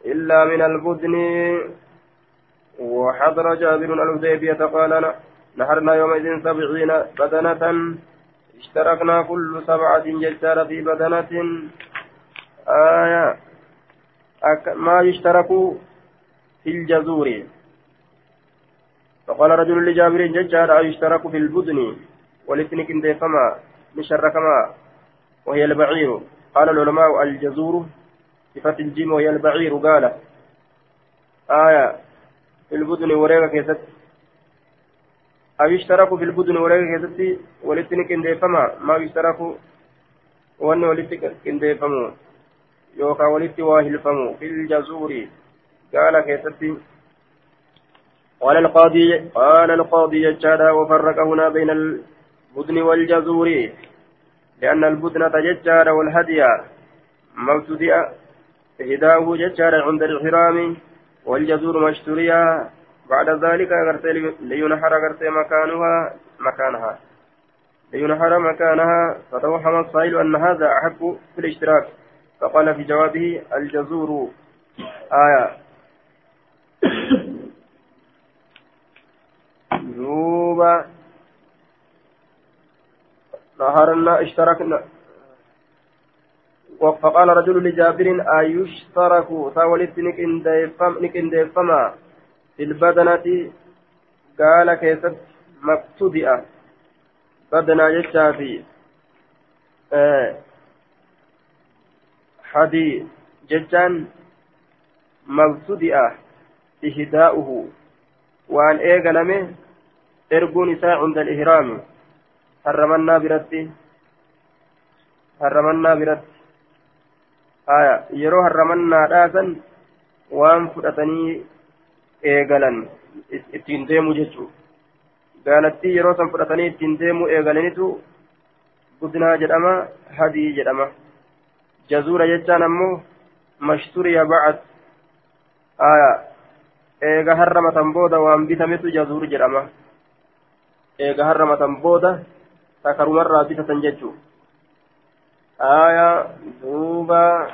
إلا من البدن. وحضر جابر الحديبية قال نحرنا يومئذ سبعين بدنة. اشتركنا كل سبعة ججار في بدنة. آية. ما يشترك في الجزور. فقال رجل لجابر ججار يشترك في البدن. ولتنك فما مشركما وهي البعير. قال العلماء الجزور صفة الجيم وهي البعير قال آية في البدن وريغا كيست. أو يشتركوا في البدن وريغا كيست ولتنك فما ما يشتركوا وأن ولتك فمو يوكا ولت واهل فمو. في الجزور قال كيست. قال القاضي قال القاضي ججادا وفرق هنا بين البدن والجزور. لأن البدنة ججادا والهدي. مبتدئ إهداه ججادا عند الإحرام والجزور مشتريا بعد ذلك لينحر مكانها مكانها. لينحر مكانها. فتوهم الصائل أن هذا أحق في الاشتراك. فقال في جوابه الجزور. آية. دوبا نهارنا اشتركنا. فقال رجل لجابر أيشترك؟ تاولت نكن ديفما في البدنة قال كيست مبتدئة. بدنا جشافي آه حدي ججان مبتدئة إهداؤه. وأن إيغنمه erguun isaa cunda ihraami harramannaa biratti harramannaa biratti haya yeroo harramannaadhaasan waan fudhatanii eegalan ittiin deemu jechuu gaalattii yeroo san fudhatanii ittiin deemu eegalanitu budnaa jedhama hadii jedhama jazuura jechaan ammoo mashturiya bacad haya eega harramatan booda waan bitametu jazuur jedhama eega harramatan booda takarumarraa bitatan jechuu aya duuba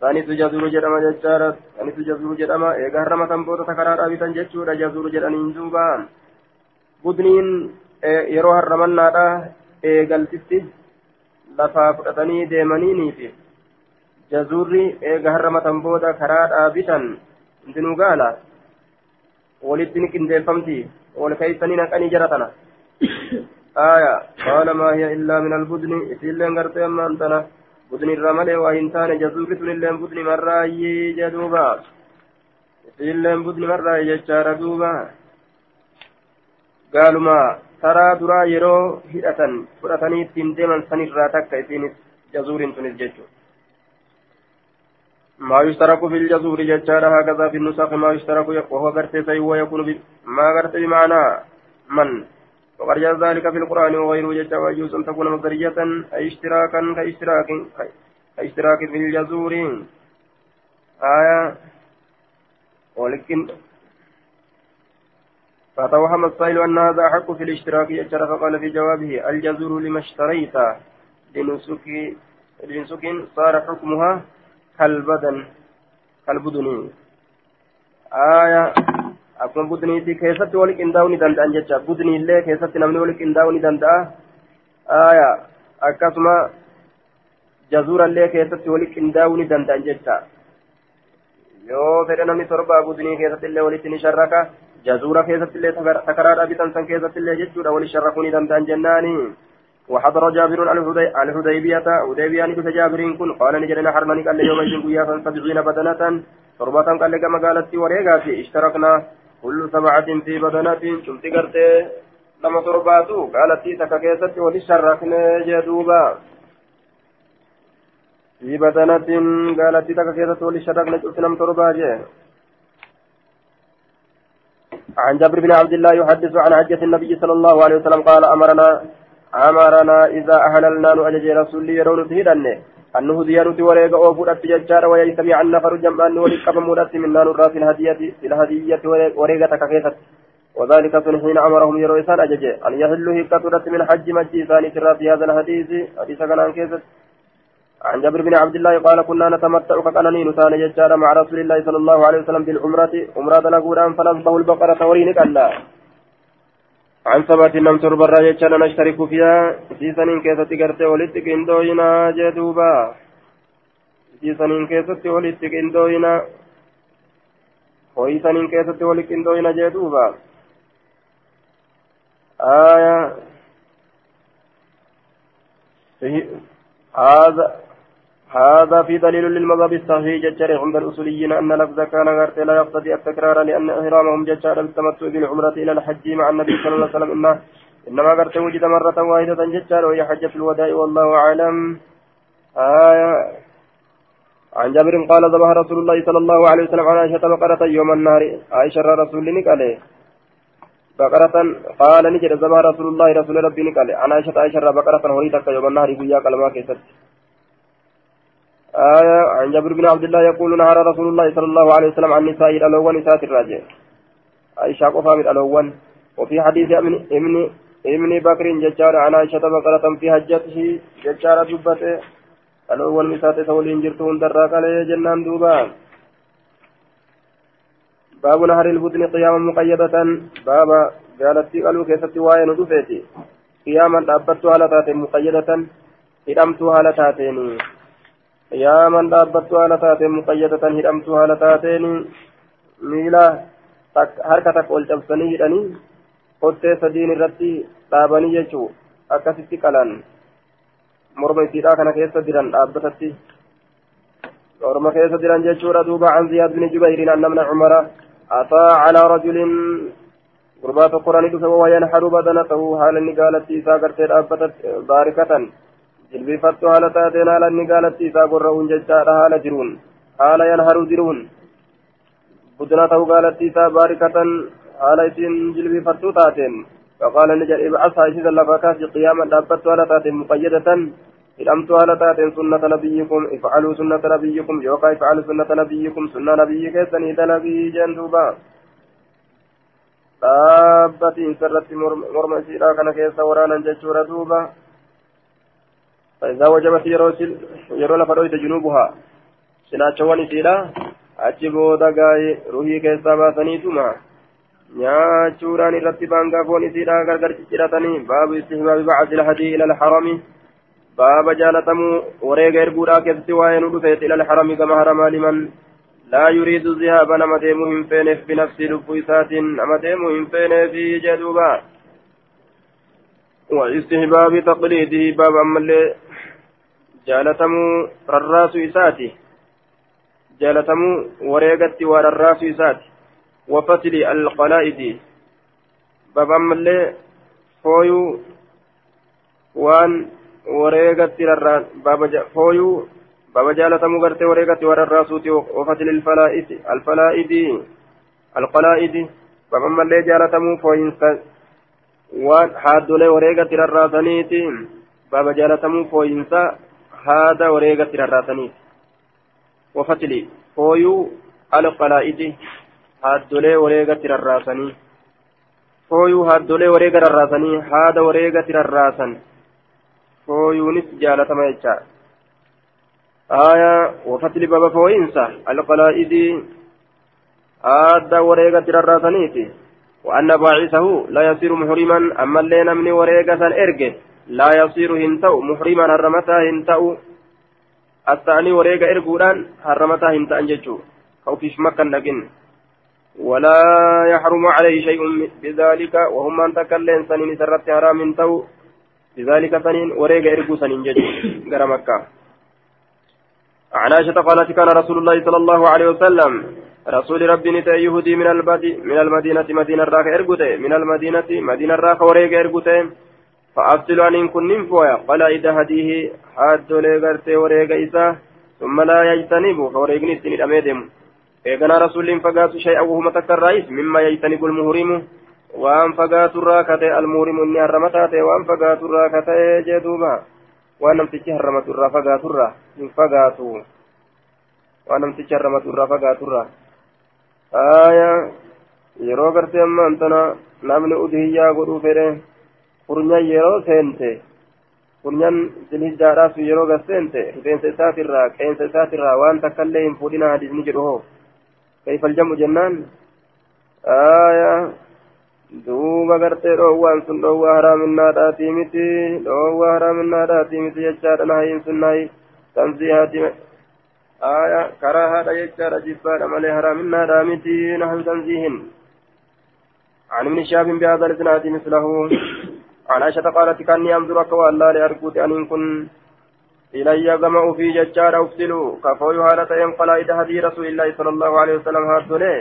sanitu jazuru jedhama jechaadha sanitu jazuru jedhama eega harramatan booda takaraadhaa bitan jechuudha jazuru jedhaniin duuba budniin yeroo harramannaadha eegaltitti lafaa fudhatanii deemaniiniifi جزوري إيجا هرمة بودا كراد آبتا انتنو قالا ولدتني كندفمتي ولكيسني نكني جرتنا آية. قال ما هي إلا من البدن. إسئلة غرتي أما أنتنا. بدن الرمل وإنسان جزوري تنلين بدن مرأي جدوبا. إسئلة بدن مرأي ججار دوبا قالوا ما duraa yeroo hidhatan fudhatanii ittiin deeman sanirraa takka isiinis jazuuriin tunis jechuudha. ما يشترك في الجزور ججال هكذا في النسخ. ما يشترك. وهو قرتي سي ويكون ما قرتي بمعنى من؟ وقد جاء ذلك في القرآن وغيره ججال ويجوز أن تكون مصدرية أي اشتراكا كإشتراك كإشتراك في الجزور. آية. ولكن فتوهم السائل أن هذا أحق في الاشتراك يجرى فقال في جوابه الجزور لما اشتريت لنسك لنسك صار حكمها كالبدن كالبدن. آية. Akkuma budniitii keessatti wali qindaa'uu ni danda'an jecha budniillee keessatti namni wali qindaa'uu ni danda'a akkasuma jazuurallee keessatti wali qindaa'uu ni danda'an jecha yoo fedhe namni torba budnii keessatti illee walitti ni sharraka جزورة كيست اللي تكرار أبيتان سن كيست اللي جتشورا ولشرفوني دندان جناني وحضر جابر الحديبية حديبية نبت جابرين كن قال نجرنا حرمني قال يوم يجن قياسا سبعين بدنة تربة قال لك مقالتي وريقا في اشتركنا كل سبعة في بدنة شمت قرتي لما ترباتو. قالت تيسك كيست ولشرفنا جدوبا. في بدنة قالت تيسك كيست ولشرفنا شمت نم ترباجي. عن جابر بن عبد الله يحدث عن حجة النبي صلى الله عليه وسلم قال أمرنا أمرنا إذا أهللنا نؤجج رسول يرون تهدن أنه زيارة وريق أوفود أتججار ويجتمع النفر جمعا ولقب مودت منا نرى في الهدية الهدية وريقة ككيست وذلك حين أمرهم يرويسان أجج. أن يهلوا هكة من حج مجي ثاني في هذا الحديث. حديث كان كيست عن جابر بن عبد الله قال كنا نتمتع كأنني نتان ججارا مع رسول الله صلى الله عليه وسلم بالعمرة. عمرة نقول فنصبه البقرة ورينك الله عن ثبات نم تربرا ججارا نشترك فيها. سيسنين كيسة قرتي ولدك اندوينا جدوبا. سيسنين كيسة ولدك اندوينا hoysaniin keessatti walitti qindooyina jee duuba aya هذا هذا في دليل للمذهب الصحيح ججر عند الأصوليين أن لفظ كان غرت لا يقتضي التكرار لأن إحرامهم ججر بالتمتع بالعمرة إلى الحج مع النبي صلى الله عليه وسلم. إنه إنما غرت وجد مرة واحدة ججر وهي حجة الوداع والله أعلم. آية. عن جابر قال ذبح رسول الله صلى الله عليه وسلم عن عائشة بقرة يوم النهر عائشة رسول نقال بقرة قال نجد ذبح رسول الله رسول ربي نقال عن عائشة عائشة بقرة هريتك يوم النهر بيا كلمة كيست. آية عن جابر بن عبد الله يقول نهار رسول الله صلى الله عليه وسلم عن نساء الألوان نساء الراجع. عائشة قفا الألوان وفي حديث ابن ابن ابن بكر ججار عن عائشة بقرة في حجته ججار دبته. الأول نساء تولين جرتون دراك عليه جنان دوبان باب نهر البدن قياما مقيدة. بابا قالت قالوا كيف وين دفيتي قياما أبدت على مقيدة. هدمت على haala taateen muqayyadatan hidhamtu haala taateen miila harka takka ol cabsanii hidhanii kottee sadiin irratti dhaabanii jechuu akkasitti qalan morma isiidhaa kana keessa jiran dhaabbatatti morma keessa jiran jechuudha duuba an ziyaad bin jubayrin annamna cumara ataa calaa rajulin gurbaa tokko rani dhufe wayanharu badanatahu haala inni gaalattii isaa gartee dhaabbata baarikatan haala inni gaalatti isaa gorra'uun jechaadha haala jiruun. Haala yanharu jiruun. Budna ta'u gaalatti isaa baarikatan haala isiin jilbifattu taateen. فقال نجر ابعثها إذا لفكاس قياما دابت ولا تاتي مقيدة إلمت ولا تاتي سنة نبيكم افعلوا سنة نبيكم يوقع افعلوا سنة نبيكم سنة نبيك سنيد نبي جندوبا دابتي سرت مرمى سيرا كان كيسا ورانا ججورا دوبا فإذا وجبت يرو لفرويت جنوبها. سناتشوان سيلا أجبودا غاي روحي كيسا باسنيتما nyaachuudhaan irratti baangaa foon isiidhaa gargar cicciratanii baabu istihbaabi bacdi ilhadii ila alharami باب جالتمو وريغ إرقودا كيستي وين ودفت إلى الحرم كما حرم لمن لا يريد الذهاب. نما ديمو فينف بنفس لبويسات نما ديمو في جدوبا. واستحباب تقليده باب أما اللي جالتمو رراس إساتي جالتمو وريغتي ورراس إساتي وفتل القلائد باب أما اللي فويو وان wareegatti rarraan fooyuu baba jaalatamuu gartee wareegatti wararraasuuti wafatil alfalaa'idi alfalaa'idi alqalaa'idi baba mallee jaalatamuu fooyinsa waan haaddolee wareegatti rarraasaniiti baba jaalatamuu fooyinsa haada wareegatti rarraasaniiti wafatili fooyuu alqalaa'idi haaddolee wareegatti rarraasanii fooyuu haaddolee wareega rarraasanii haada wareegatti rarraasan fooyuunis jaalatama jecha آية وفتل بابا فوينسا القلائد آدى وريقة الراسانيتي وأن باعثه لا يصير محرما. أما اللي نمني وريقة إرقة لا يصير هنتو محرما. هرمتا هنتو الثاني وريقة إرقودان هرمتا هنتا أنججو. أو فيش مكة لكن ولا يحرم عليه شيء بذلك. وهم أن تكلم سنين سرت حرام تو بذلك سنين وريق إرقو سنين جد غير مكة عن عائشة قالت كان رسول الله صلى الله عليه وسلم رسول ربي نتا يهودي من البدي من المدينة مدينة الراك إرقوته من المدينة مدينة الراك وريق إرقوته فأفصل أن كن ننفويا قال إذا هديه حاد لغرتي وريق إسا ثم لا يجتنب فوريقني السنين أميدم إذا رسول فقات شيئا وهو متكر رئيس مما يجتنب المهرم. kate almuurimu inni harramataa ta'e waan fagaaturraa katee jee duuba waan namtichi harramatu irraa fagaaturraa hin fagaatu waan namtichi harramatu irraa fagaaturraa aya yeroo gartee ammaan tana namni udhiyyaa godhuu fedhe furnyan yeroo seente furnyan silhijjaadhaaf yeroo gas seente rifeensa isaatirraa qeensa isaatirraa waan takkaillee hin fuudhina hadisni jedhu hoo kayfaljamu jennaan aya duuba gartee dhoowwaan sun dhoowwaa haraaminnaadhaatii miti dhoowwaa haraaminnaadhaatii miti jechaadha nahayiin sun nahi tanziihaati aya karaa haadha jechaadha jibbaadha malee haraaminnaadhaa miti nahan tanziihin عن ابن شهاب بهذا الاسناد مثله عن عائشة قالت كاني انظر كوى الله لأرجوت أن كن إلي جمع في ججار أفسل كفوي هالة ينقل إلى هدي رسول الله صلى الله عليه وسلم هاتولي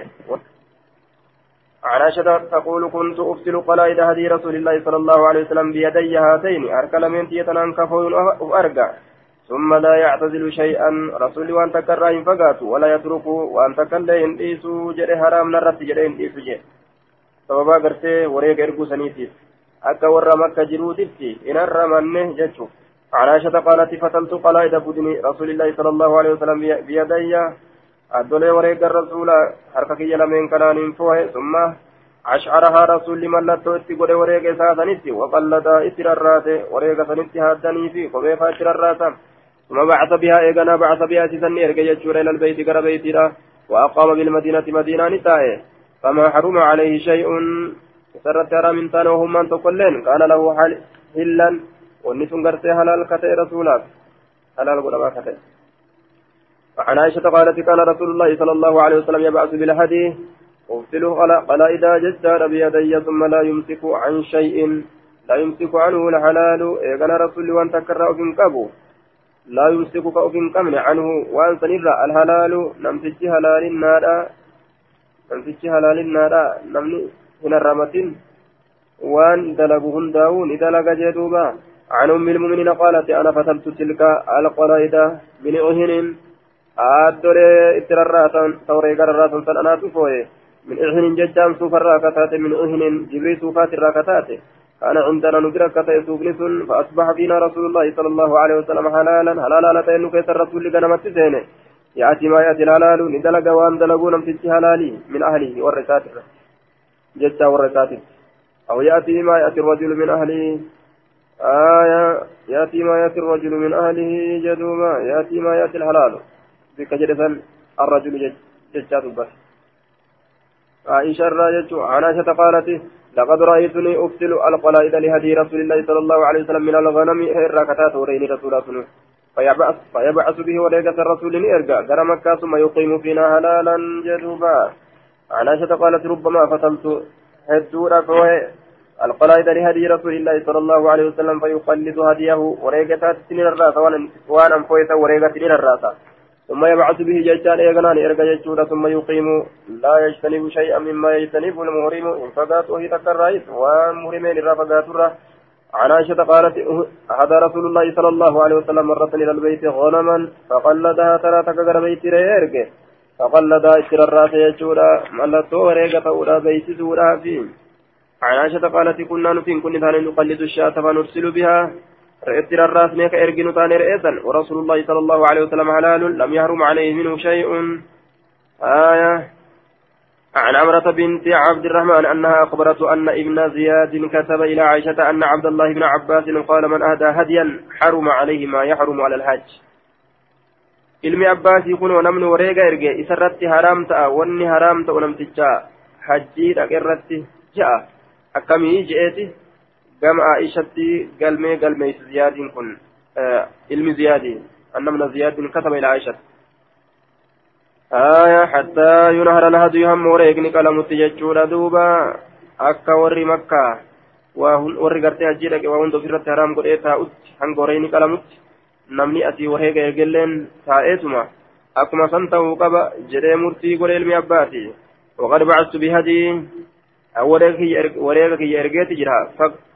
عن عائشة تقول كنت أفصل قلائد هدي رسول الله صلى الله عليه وسلم بيدي هاتين أركل من تيتنا كفون وأرجع ثم لا يعتزل شيئا. رسول وأن تكرر فقات ولا يترك وأن تكلم إيسو. جري حرام نرت جري إيسو. جري. sababa gartee wareega erguu saniitiif akka warra makka jiruutitti in harramanne jechu عن عائشة قالت فتلت قلائد بدن رسول الله صلى الله عليه وسلم بيدي. أدولي وريق الرسول حركك يلمين كنان فوه ثم أشعرها رسول ملتو اتي قد وريق ساتنتي وقلد اترارات وريق سنتي هادني في قبيفة اترارات ثم بعث بها إيقنا بعث بها سني إرقى يجور إلى البيت قرى بيتنا وأقام بالمدينة مدينة نسائه فما حرم عليه شيء سرت ترى من تانا وهم من تقلين قال له حلا ونسون قرتي حلال كتئ رسولات حلال قد كتئ وعن عائشة قالت كان رسول الله صلى الله عليه وسلم يبعث بالهدي أغسله قلائد ججار بيدي ثم لا يمسك عن شيء لا يمسك عنه الحلال. إذن رسول وان تكرر أفن كابو لا يمسك كأفن كمن عنه. وأن سنرى الحلال نمسك حلال النار نمسك حلال النار نمني هنا الرمتين. وأن دلقوا هنداون إذا لقى جدوبا. عن أم المؤمنين قالت أنا فتلت تلك القلائد من أهن. Aaddolee itti rarraatan tawree gararraatan san anaatu fooye. Min ihinin jechaan suufarraa kataate min ihinin jibrii suufaatirraa كان عندنا ندرك كتئ سوقنسون فأصبح فينا رسول الله صلى الله عليه وسلم حلالا حلالا لتين كيس الرسول لقنمت سينه يأتي ما يأتي الحلال ندلق وان دلقون امتج حلالي من أهله والرسات جتا والرسات أو يأتي ما يأتي الرجل من أهله آية يأتي ما يأتي الرجل من أهله جدوما يأتي ما يأتي الحلال بك جلسا الرجل ججات بس عائشة الراجة عن عائشة قالت لقد رأيتني أفتل القلائد لهدي رسول الله صلى الله عليه وسلم من الغنم الراكتات ورين رسول الله فيبعث, فيبعث به وليقة الرسول إرقى قرى مكة ثم يقيم فينا هلالا جدوبا عن عائشة قالت ربما فتلت هدورا فوهي القلائد لهدي رسول الله صلى الله عليه وسلم فيقلد هديه وريقة سنين الراسة وأنا فويت وريقة سنين الراسة ثم يبعث به جيشان إيغنان إرقى جيشورا ثم يقيم. لا يجتنب شيئا مما يجتنب المهرم. إن فقات وهي تكرائت ومهرمين الرافقات عن عائشة قالت أهدى رسول الله صلى الله عليه وسلم مرة إلى البيت غنما فقلدها ثلاثة كغر بيت ريرك. فقلدها اتر الراس يجورا ملتو وريقة أولى بيت سورا فيه. عن عائشة قالت كنا نتين كن ثاني نقلد الشاة فنرسل بها. اتر الراس ميك ارجن ثاني رئيسا. ورسول الله صلى الله عليه وسلم حلال لم يحرم عليه منه شيء. آية. عن عمرة بنت عبد الرحمن أنها أخبرت أن ابن زياد كتب إلى عائشة أن عبد الله بن عباس قال من أهدى هديا حرم عليه ما يحرم على الحج. ilmi abbaasii kunoo namni wareega erge isarratti haraam ta'a wanni haraam ta'u namticha hajjii dhaqerratti ja'a akkamii je'eeti gama aishatti galmee galmeeysi ziyaadiin kun ilmi ziyaadii annamna ziyaadiin kataba ila aishatti آية حتى ينهر الهدي هم وريقني قلمت ججورا دوبا أكا وري مكة hajjii dhaqe waa hunda ofirratti haraam godhee taa'utti hanga warreeni qalamutti namni asii wareega eegelleen taa'eetuma akkuma san ta'uu qaba jedhee murtii godhe ilmi abbaati waqad bacastu bihadii wareega kiyya ergeeti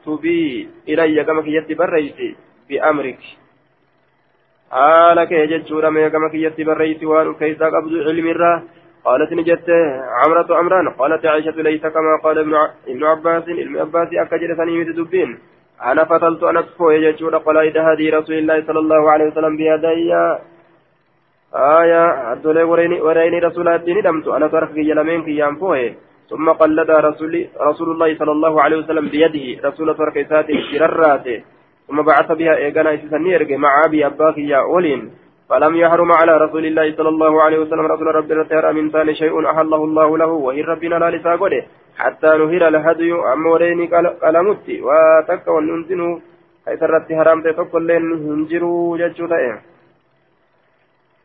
jira faktubii ilayya gama kiyyatti barreeyti bi'amriki haala kee jechuudha meeqama kiyyatti barreeyti waan keeysaa qabdu cilmirraa قالت نجت عمرة عمران قالت عائشة ليس كما قال ابن عباس. ابن عباس أكجل سنيمة دبين أنا فتلت أنا تفوي يجود قلائد هدي رسول الله صلى الله عليه وسلم بيدي. آية أدولي وريني رسول الدين دمت. أنا ترك يلمين كي ينفوه ثم قلد رسول رسول الله صلى الله عليه وسلم بيده رسول ترك ساتي شرراته ثم بعث بها إيقانا إسسنير مع أبي أباك يا أولين. فلم يحرم على رسول الله صلى الله عليه وسلم رسول ربنا التهر من ثاني شيء أحله الله له وهي ربنا لا لساقله حتى نهر الهدي أمورين قلمت. وتك وننزن حيث الرت حرام تتقل لين هنجروا ججو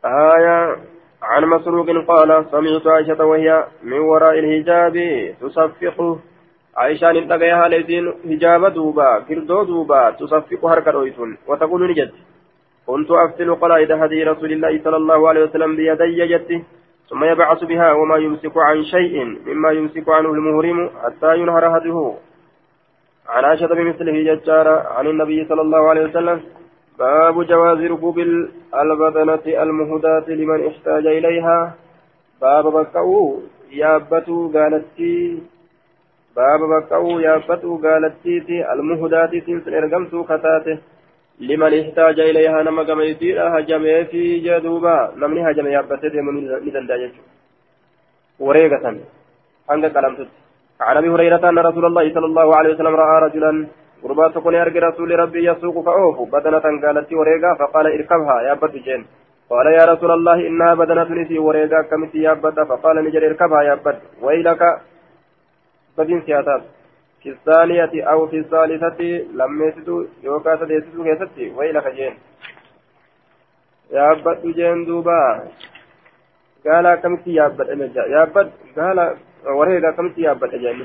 آية عن مسروق قال سمعت عائشة وهي من وراء الحجاب تصفق عائشان انتقيها ليسين هجاب دوبا كردو دوبا تصفق حركة رويتون. وتقول نجد كنت أفتل قلائد هدي رسول الله صلى الله عليه وسلم بيدي جدي ثم يبعث بها وما يمسك عن شيء مما يمسك عنه المهرم حتى ينهر هديه. عن عائشة بمثله ججارة عن النبي صلى الله عليه وسلم باب جواز ركوب البدنة المهداة لمن احتاج إليها. باب بكأو يابتو قالت باب بكاو يابتو قالتيتي المهداتي سن ارقمتو كتاته لمن احتاج إليها نما كما يدير في جدوبا. نمني هجمي يابتت من ندندا يجو وريقة. عند كلامتت عن أبي هريرة أن رسول الله صلى الله عليه وسلم رأى رجلا قربات كن يرجى رسول ربي يسوق فأوف بدنة قالت وريقة فقال اركبها يا جين قال يا رسول الله إنها بدنة نسي وريقة كمتي يا فقال نجر اركبها يا ويلك بدين سياسات في الثانية أو في الثالثة لم يسدوا يوكا سديسدوا كيستي ويلك جين يابد جين دوبا قال كمتي يابد أمجا يابد قال ورهيقا كمتي يابد أجاني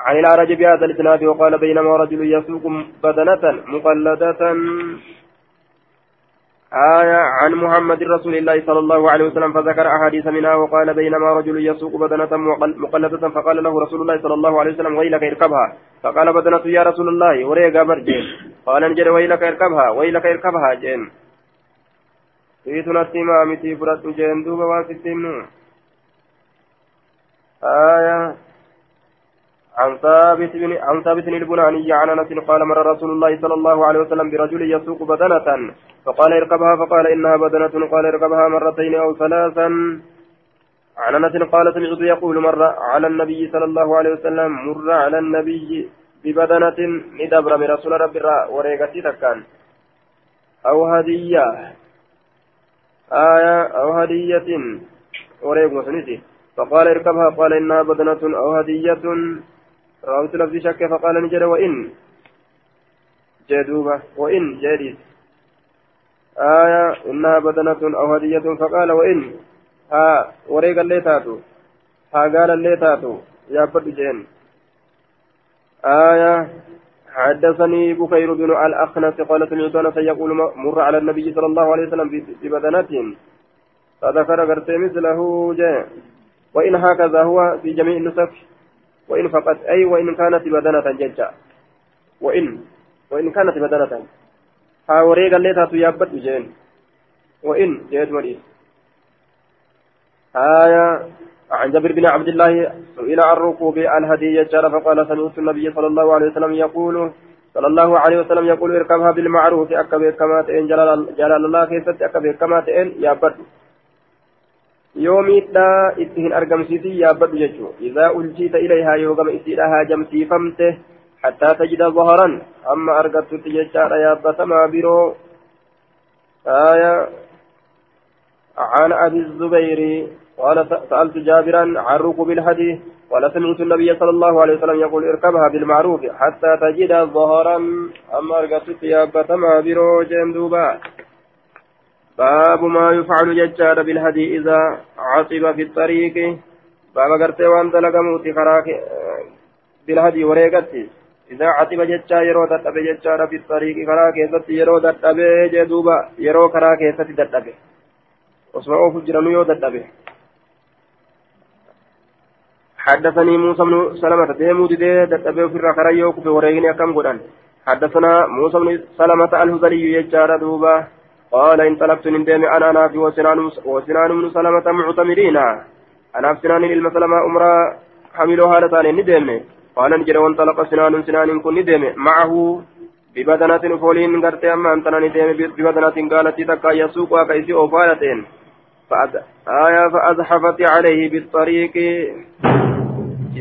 عن الأعرج بهذا الإسناد وقال بينما رجل يسوق بدنة مقلدة. آية عن محمد رسول الله صلى الله عليه وسلم فذكر أحاديث منها وقال بينما رجل يسوق بدنة مقلدة فقال له رسول الله صلى الله عليه وسلم ويلك اركبها. فقال بدنة يا رسول الله وريقا برجين قال نجد ويلك اركبها ويلك اركبها جين في تنسي ما متي فرات جين دوبا واسطين آية عن ثابت بن عن ثابت بن البناني عن أنس قال مر رسول الله صلى الله عليه وسلم برجل يسوق بدنة فقال اركبها فقال إنها بدنة قال اركبها مرتين أو ثلاثا. عن أنس قال سمعت يقول مر على النبي صلى الله عليه وسلم مر على النبي ببدنة ندبر من رسول رب وريقتي تكان. أو هدية. آية أو هدية. وريق فقال اركبها قال إنها بدنة أو هدية. راوت لفظ شك فقال نجد وإن. جدوبة وإن جديد. آية إنها بدنة أو هدية. فقال وإن. ها وريق اللي تاتو. ها قال اللي تاتو. يا بد جين آية حدثني بكير بن الأخنس. قال سمعت أنس مر على النبي صلى الله عليه وسلم ببدنة فذكر قرت مثله جاء وإن هكذا هو في جميع النسخ. وإن فقط أي وإن كانت بدنة ججا. وإن وإن كانت بدنة. ها وريق اللي تاتو يابت جين وإن جيت مريض. آية عن جابر بن عبد الله سئل عن ركوب الهدي فقال سمعت النبي صلى الله عليه وسلم يقول صلى الله عليه وسلم يقول اركبها بالمعروف أكبر كما تئن جلال, الله كيست أكبر كما تئن يابت. يوميدha itti hin argamsiisin yaabbadhu jechuu idaa uljiita ilayhaa yoo gama isiidha haajamsiifamte حتى تجد ظهرا أما أرقدت تججار يابتما برو آية عن أبي الزبير قال سألت جابرا عن ركوب الحديث قال سمعت النبي صلى الله عليه وسلم يقول اركبها بالمعروف حتى تجد ظهرا أما أرقدت يابتما برو جندوبا باب ما يفعل ججار بالهدي إذا عصب في الطريق. باب قرتي وانت لقموتي خراك بالهدي وريقتي. إذا عتب جتشا يرو دتبه جتشا في الطريق كرا كيست يرو دتبه جدوبا يرو كرا كيست دتبه واسمعوا فجرنو يو دتبه حدثني موسى بن سلمة ديمو دي دتبه في الرخرا يوكو في وريغني أكم قدان. حدثنا موسى بن سلمة الهذلي يجار دوبا. قال انطلقت من ديم أنا أنا في وسنان وسنان بن سلمة معتمرين أنا في سنان المسلمة أمرا حملوا هالتان نديمني قال نجد وانطلق سنان سنان كن ندم معه ببدنة فولين قرتي أما أنت ندم ببدنة قالت تكا يسوق وكيسي أوفالتين. فأز... آية فأزحفت عليه بالطريق.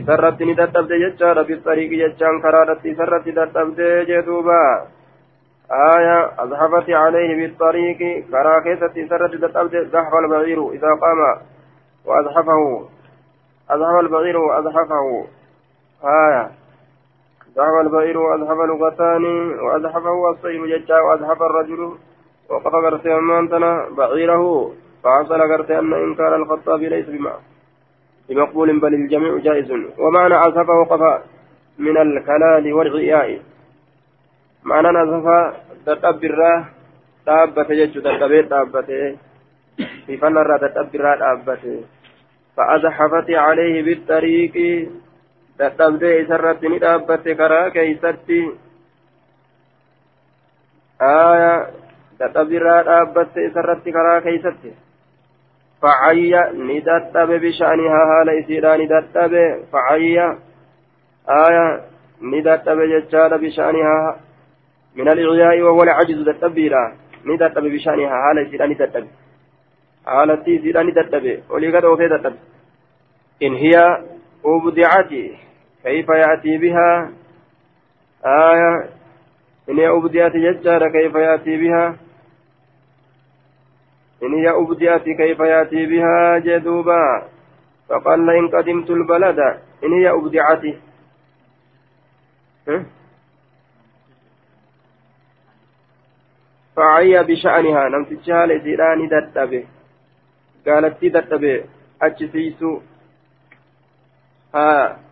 سرت ندتبد ججار بالطريق ججان كرارت سرت ندتبد جدوبا آية أزحفت عليه بالطريق كراكيسة سرت ندتبد زحف البعير إذا قام وأزحفه أزحف البعير وأزحفه آية. ذهب البعير وأذهب لغتان وأذهبه الصيد ججا وأذهب الرجل وقف غرتي أمانتنا بعيره. فحصل غرتي أن إنكار الخطاب ليس بمقبول بل الجميع جائز. ومعنى أذهبه وقف من الكلال والغياء معنى أذهب تتبرا dhaabbate jechuudha dadhabee dhaabbate sifanarraa dadhabbiirraa dhaabbate فأزحفت عليه بالطريق dadhabdee isarratti ni dhaabbatte karaa keeysatti aya dadhabirraa dhaabbatte isarratti karaa keeysatti facayya ni dadhabe bishaanihaa haala isiidhaa ni dadhabe facayya aya ni dadhabe jechaadha bishaanihaa من الإغياء وهو العجز دتبيرا ni dadhabe bishaanihaa haala isiidhaa ni dadhabe haalatti isiidhaa ni dadhabe olii gad oofee dadhabe in hiya أبدعت كيف يأتي بها؟ آية. إن هي أبدعت ججارة كيف يأتي بها؟ إن هي أبدعت كيف يأتي بها؟ جدوبا فقال إن قدمت البلد. إن هي أبدعت. فعي بشأنها نمتجها لزيران دتبه قالت دتبه أجسيسو ها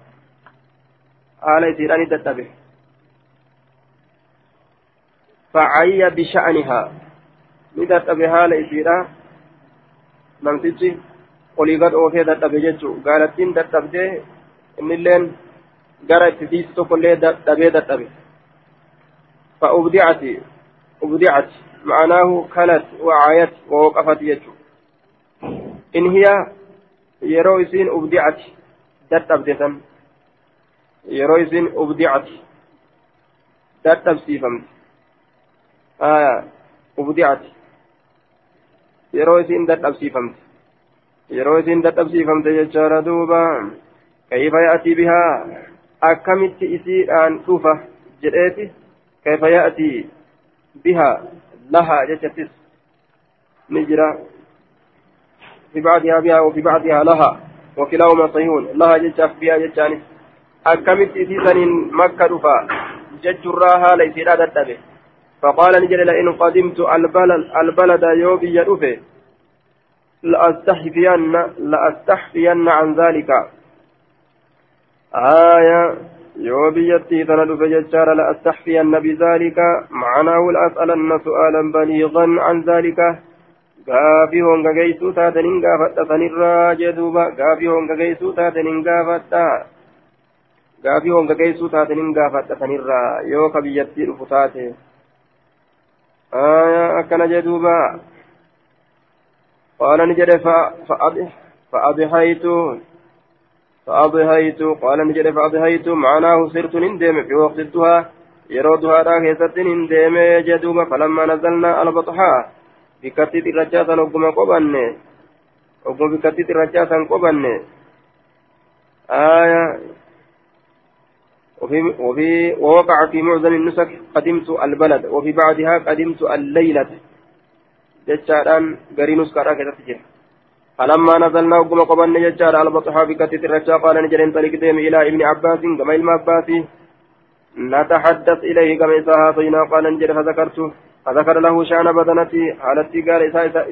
haala isiidhaan dadhabe facayya bisha'anihaa ni dadhabe haala isiidha namtichi olii gad oofee dadhabe jechuu gaalattiin dadhabdee innilleen gara itti fiisu tokkollee dhabee dadhabe فأبدعت ubdicat ma'anaahu kanat wacaayat wawaqafat jechu in hiya yeroo isiin ubdicati dadhabde san yeroo isiin ubdicati dadhabsiifamte aya ubdicati yeroo isiin dadhabsiifamte yeroo isiin dadhabsiifamte jechaadha duuba kayfa ya'tii bihaa akkamitti isiidhaan dhufa jedheeti kayfa ya'tii lahaa jechattis ni jira في بعضها بها وفي بعضها لها وكلاهما صحيح لها جتاف بها جتانس akkamitti isii saniin makka dhufa jechurraa haala isiidhaa dadhabe فقال نجل لئن قدمت البلد, البلد يوبي يدفه لأستحفين لأستحفين عن ذلك. آية يوبي يتي تندف ججار لأستحفين بذلك معناه لأسألن سؤالا بليغا عن ذلك gaafadha sanirraa jedhuuba gaafii honga geessuu taataniin gaafadha gaafii honga geessuu taataniin gaafadha sanirraa yoo ka biyyattii dhufu taate akkana jedhuuba qaala ni jedhe fa'adhaytu فأضحيت قال نجد فأضحيت معناه سرت نندم في وقت الدهى يرو دهى كيست نندم جدوما فلما نزلنا البطحاء. san ogguma qobanne ogguma bikkattii xirrachaa san qobanne آية. وفي وفي ووقع في معظم النسك قدمت البلد وفي بعدها قدمت الليلة. جتشاران غري نسكا كتتجر فلما نزلنا وقم قبلنا جتشار البطحة بكتت الرجاء قال نجرين طريق ديم إلى ابن عباس كما إلما عباسي نتحدث إليه كما إساها فينا قال نجر فذكرته فذكر له شأن بدنتي على التجار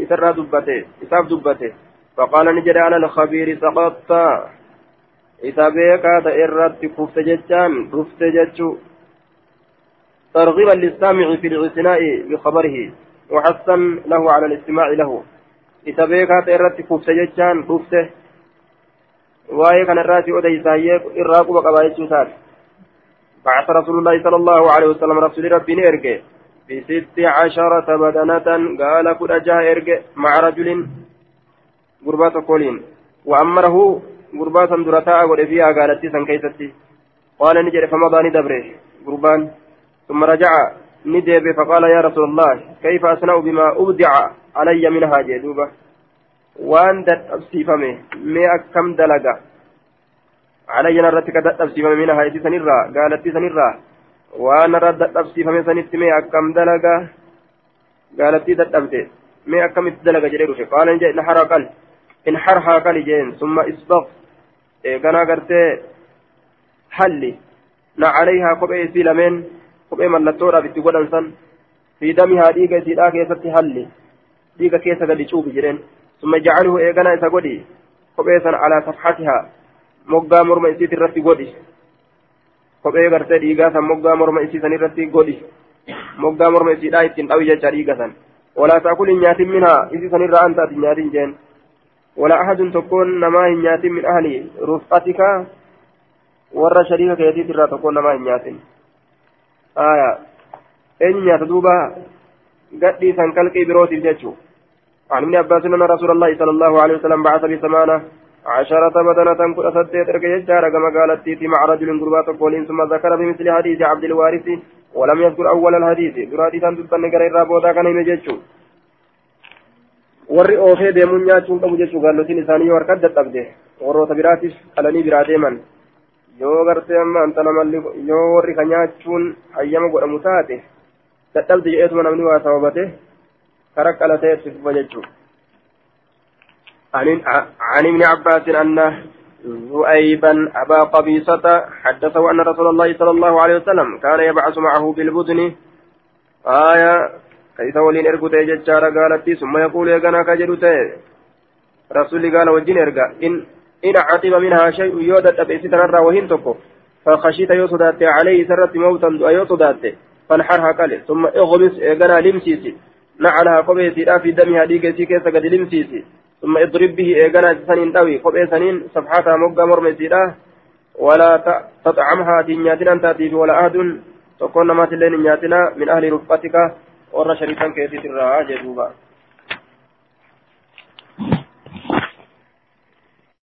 إسرى دبته إساف دبته. فقال نجد على الخبير سقطت. إذا بيكا تئرت كفت جتان كفت جتشو ترغيبا للسامع في الاعتناء بخبره وحثا له على الاستماع له. إذا بيكا تئرت كفت جتان كفته waa'ee kana irraati odeysaayee irraa quba qabaa jechuu بعث رسول الله صلى الله عليه وسلم رسول ربي نيرجي بست عشرة بدنة قال كل إرجع مع رجل قربات كولين وأمره قربات درتاء ولفيها قالت سن كيستي قال نجري فمضى ندبره قربان ثم رجع ندب فقال يا رسول الله كيف أصنع بما أبدع علي منها جدوبة وأن تبسيفمي مي أكم دلقة علي نرتك تبسيفمي منها إتي سنرى قالت سنرى waan irra dadhabsiifame sanitti mee akkam dalaga gaalattii dadhabde mee akkamitti dalaga jedhee dhufe qaala ni jedhe inxara qal inxarhaa qali jeen summa isbaq eeganaa gartee halli na calayhaa kophee isii lameen kophee mallattoodhaaf itti godhan san fi damihaa dhiiga isiidhaa keessatti halli dhiiga keessa gadi cuubi jedheen summa jacalhu eeganaa isa godhi kophee san alaa safxatihaa moggaa morma isiit irratti godhi kophee gartee dhiigaa san moggaa morma isiisan irratti godhi moggaa morma isiidhaa ittiin dhawi jecha dhiiga san walaa taakul hin nyaatin minhaa isiisan irraa anta ati nyaatin jeen namaa hin nyaatin min ahli rufqatika warra shariika keetiit irraa tokkoon namaa hin nyaatin aya eenyu nyaata duuba gadhii san kalqii birootiif jechuu عن ابن عباس أن رسول الله صلى الله عليه وسلم بعث بثمانة عشرة بدنة كل أسدت رك يجار كما قالت تيتي مع رجل قربات قولين ثم ذكر بمثل حديث عبد الوارث ولم يذكر أول الحديث دراتي تنتظر نقر الرابوتا كان يمججو warri oofee deemuun nyaachuun qabu jechuu gaallotiin isaanii yoo harka dadhabde warroota biraatiif qalanii biraa deeman yoo gartee amma antala malli yoo warri ka nyaachuun hayyama godhamu taate dadhabde jedheetuma namni waa sababate itti fufa jechuudha. عن ابن عباس أن ذؤيبا أبا قبيصة حدثه أن رسول الله صلى الله عليه وسلم كان يبعث معه بالبدن. آية كيف ولين إرقوت ججارة قالت ثم يقول يقنا كجلوت رسول قال وجين إرقا إن إن عتب منها شيء يودت أبئس تنرى وهن تكو فخشيت يصدات عليه سرت موتا يصدات فانحرها قال ثم اغمس إيقنا لمسيسي. نعلها قبيسي في دمها ديكسي كيسا قد لمسيسي. ثم اضرب به ايغانا سنين دوي قبي سنين صفحتها مقا مرمسيدا ولا تطعمها تنياتنا تاتي ولا أحد. تكون ما تلين من أهل رفقتك. ورى شريفا كيتي ترى جدوبا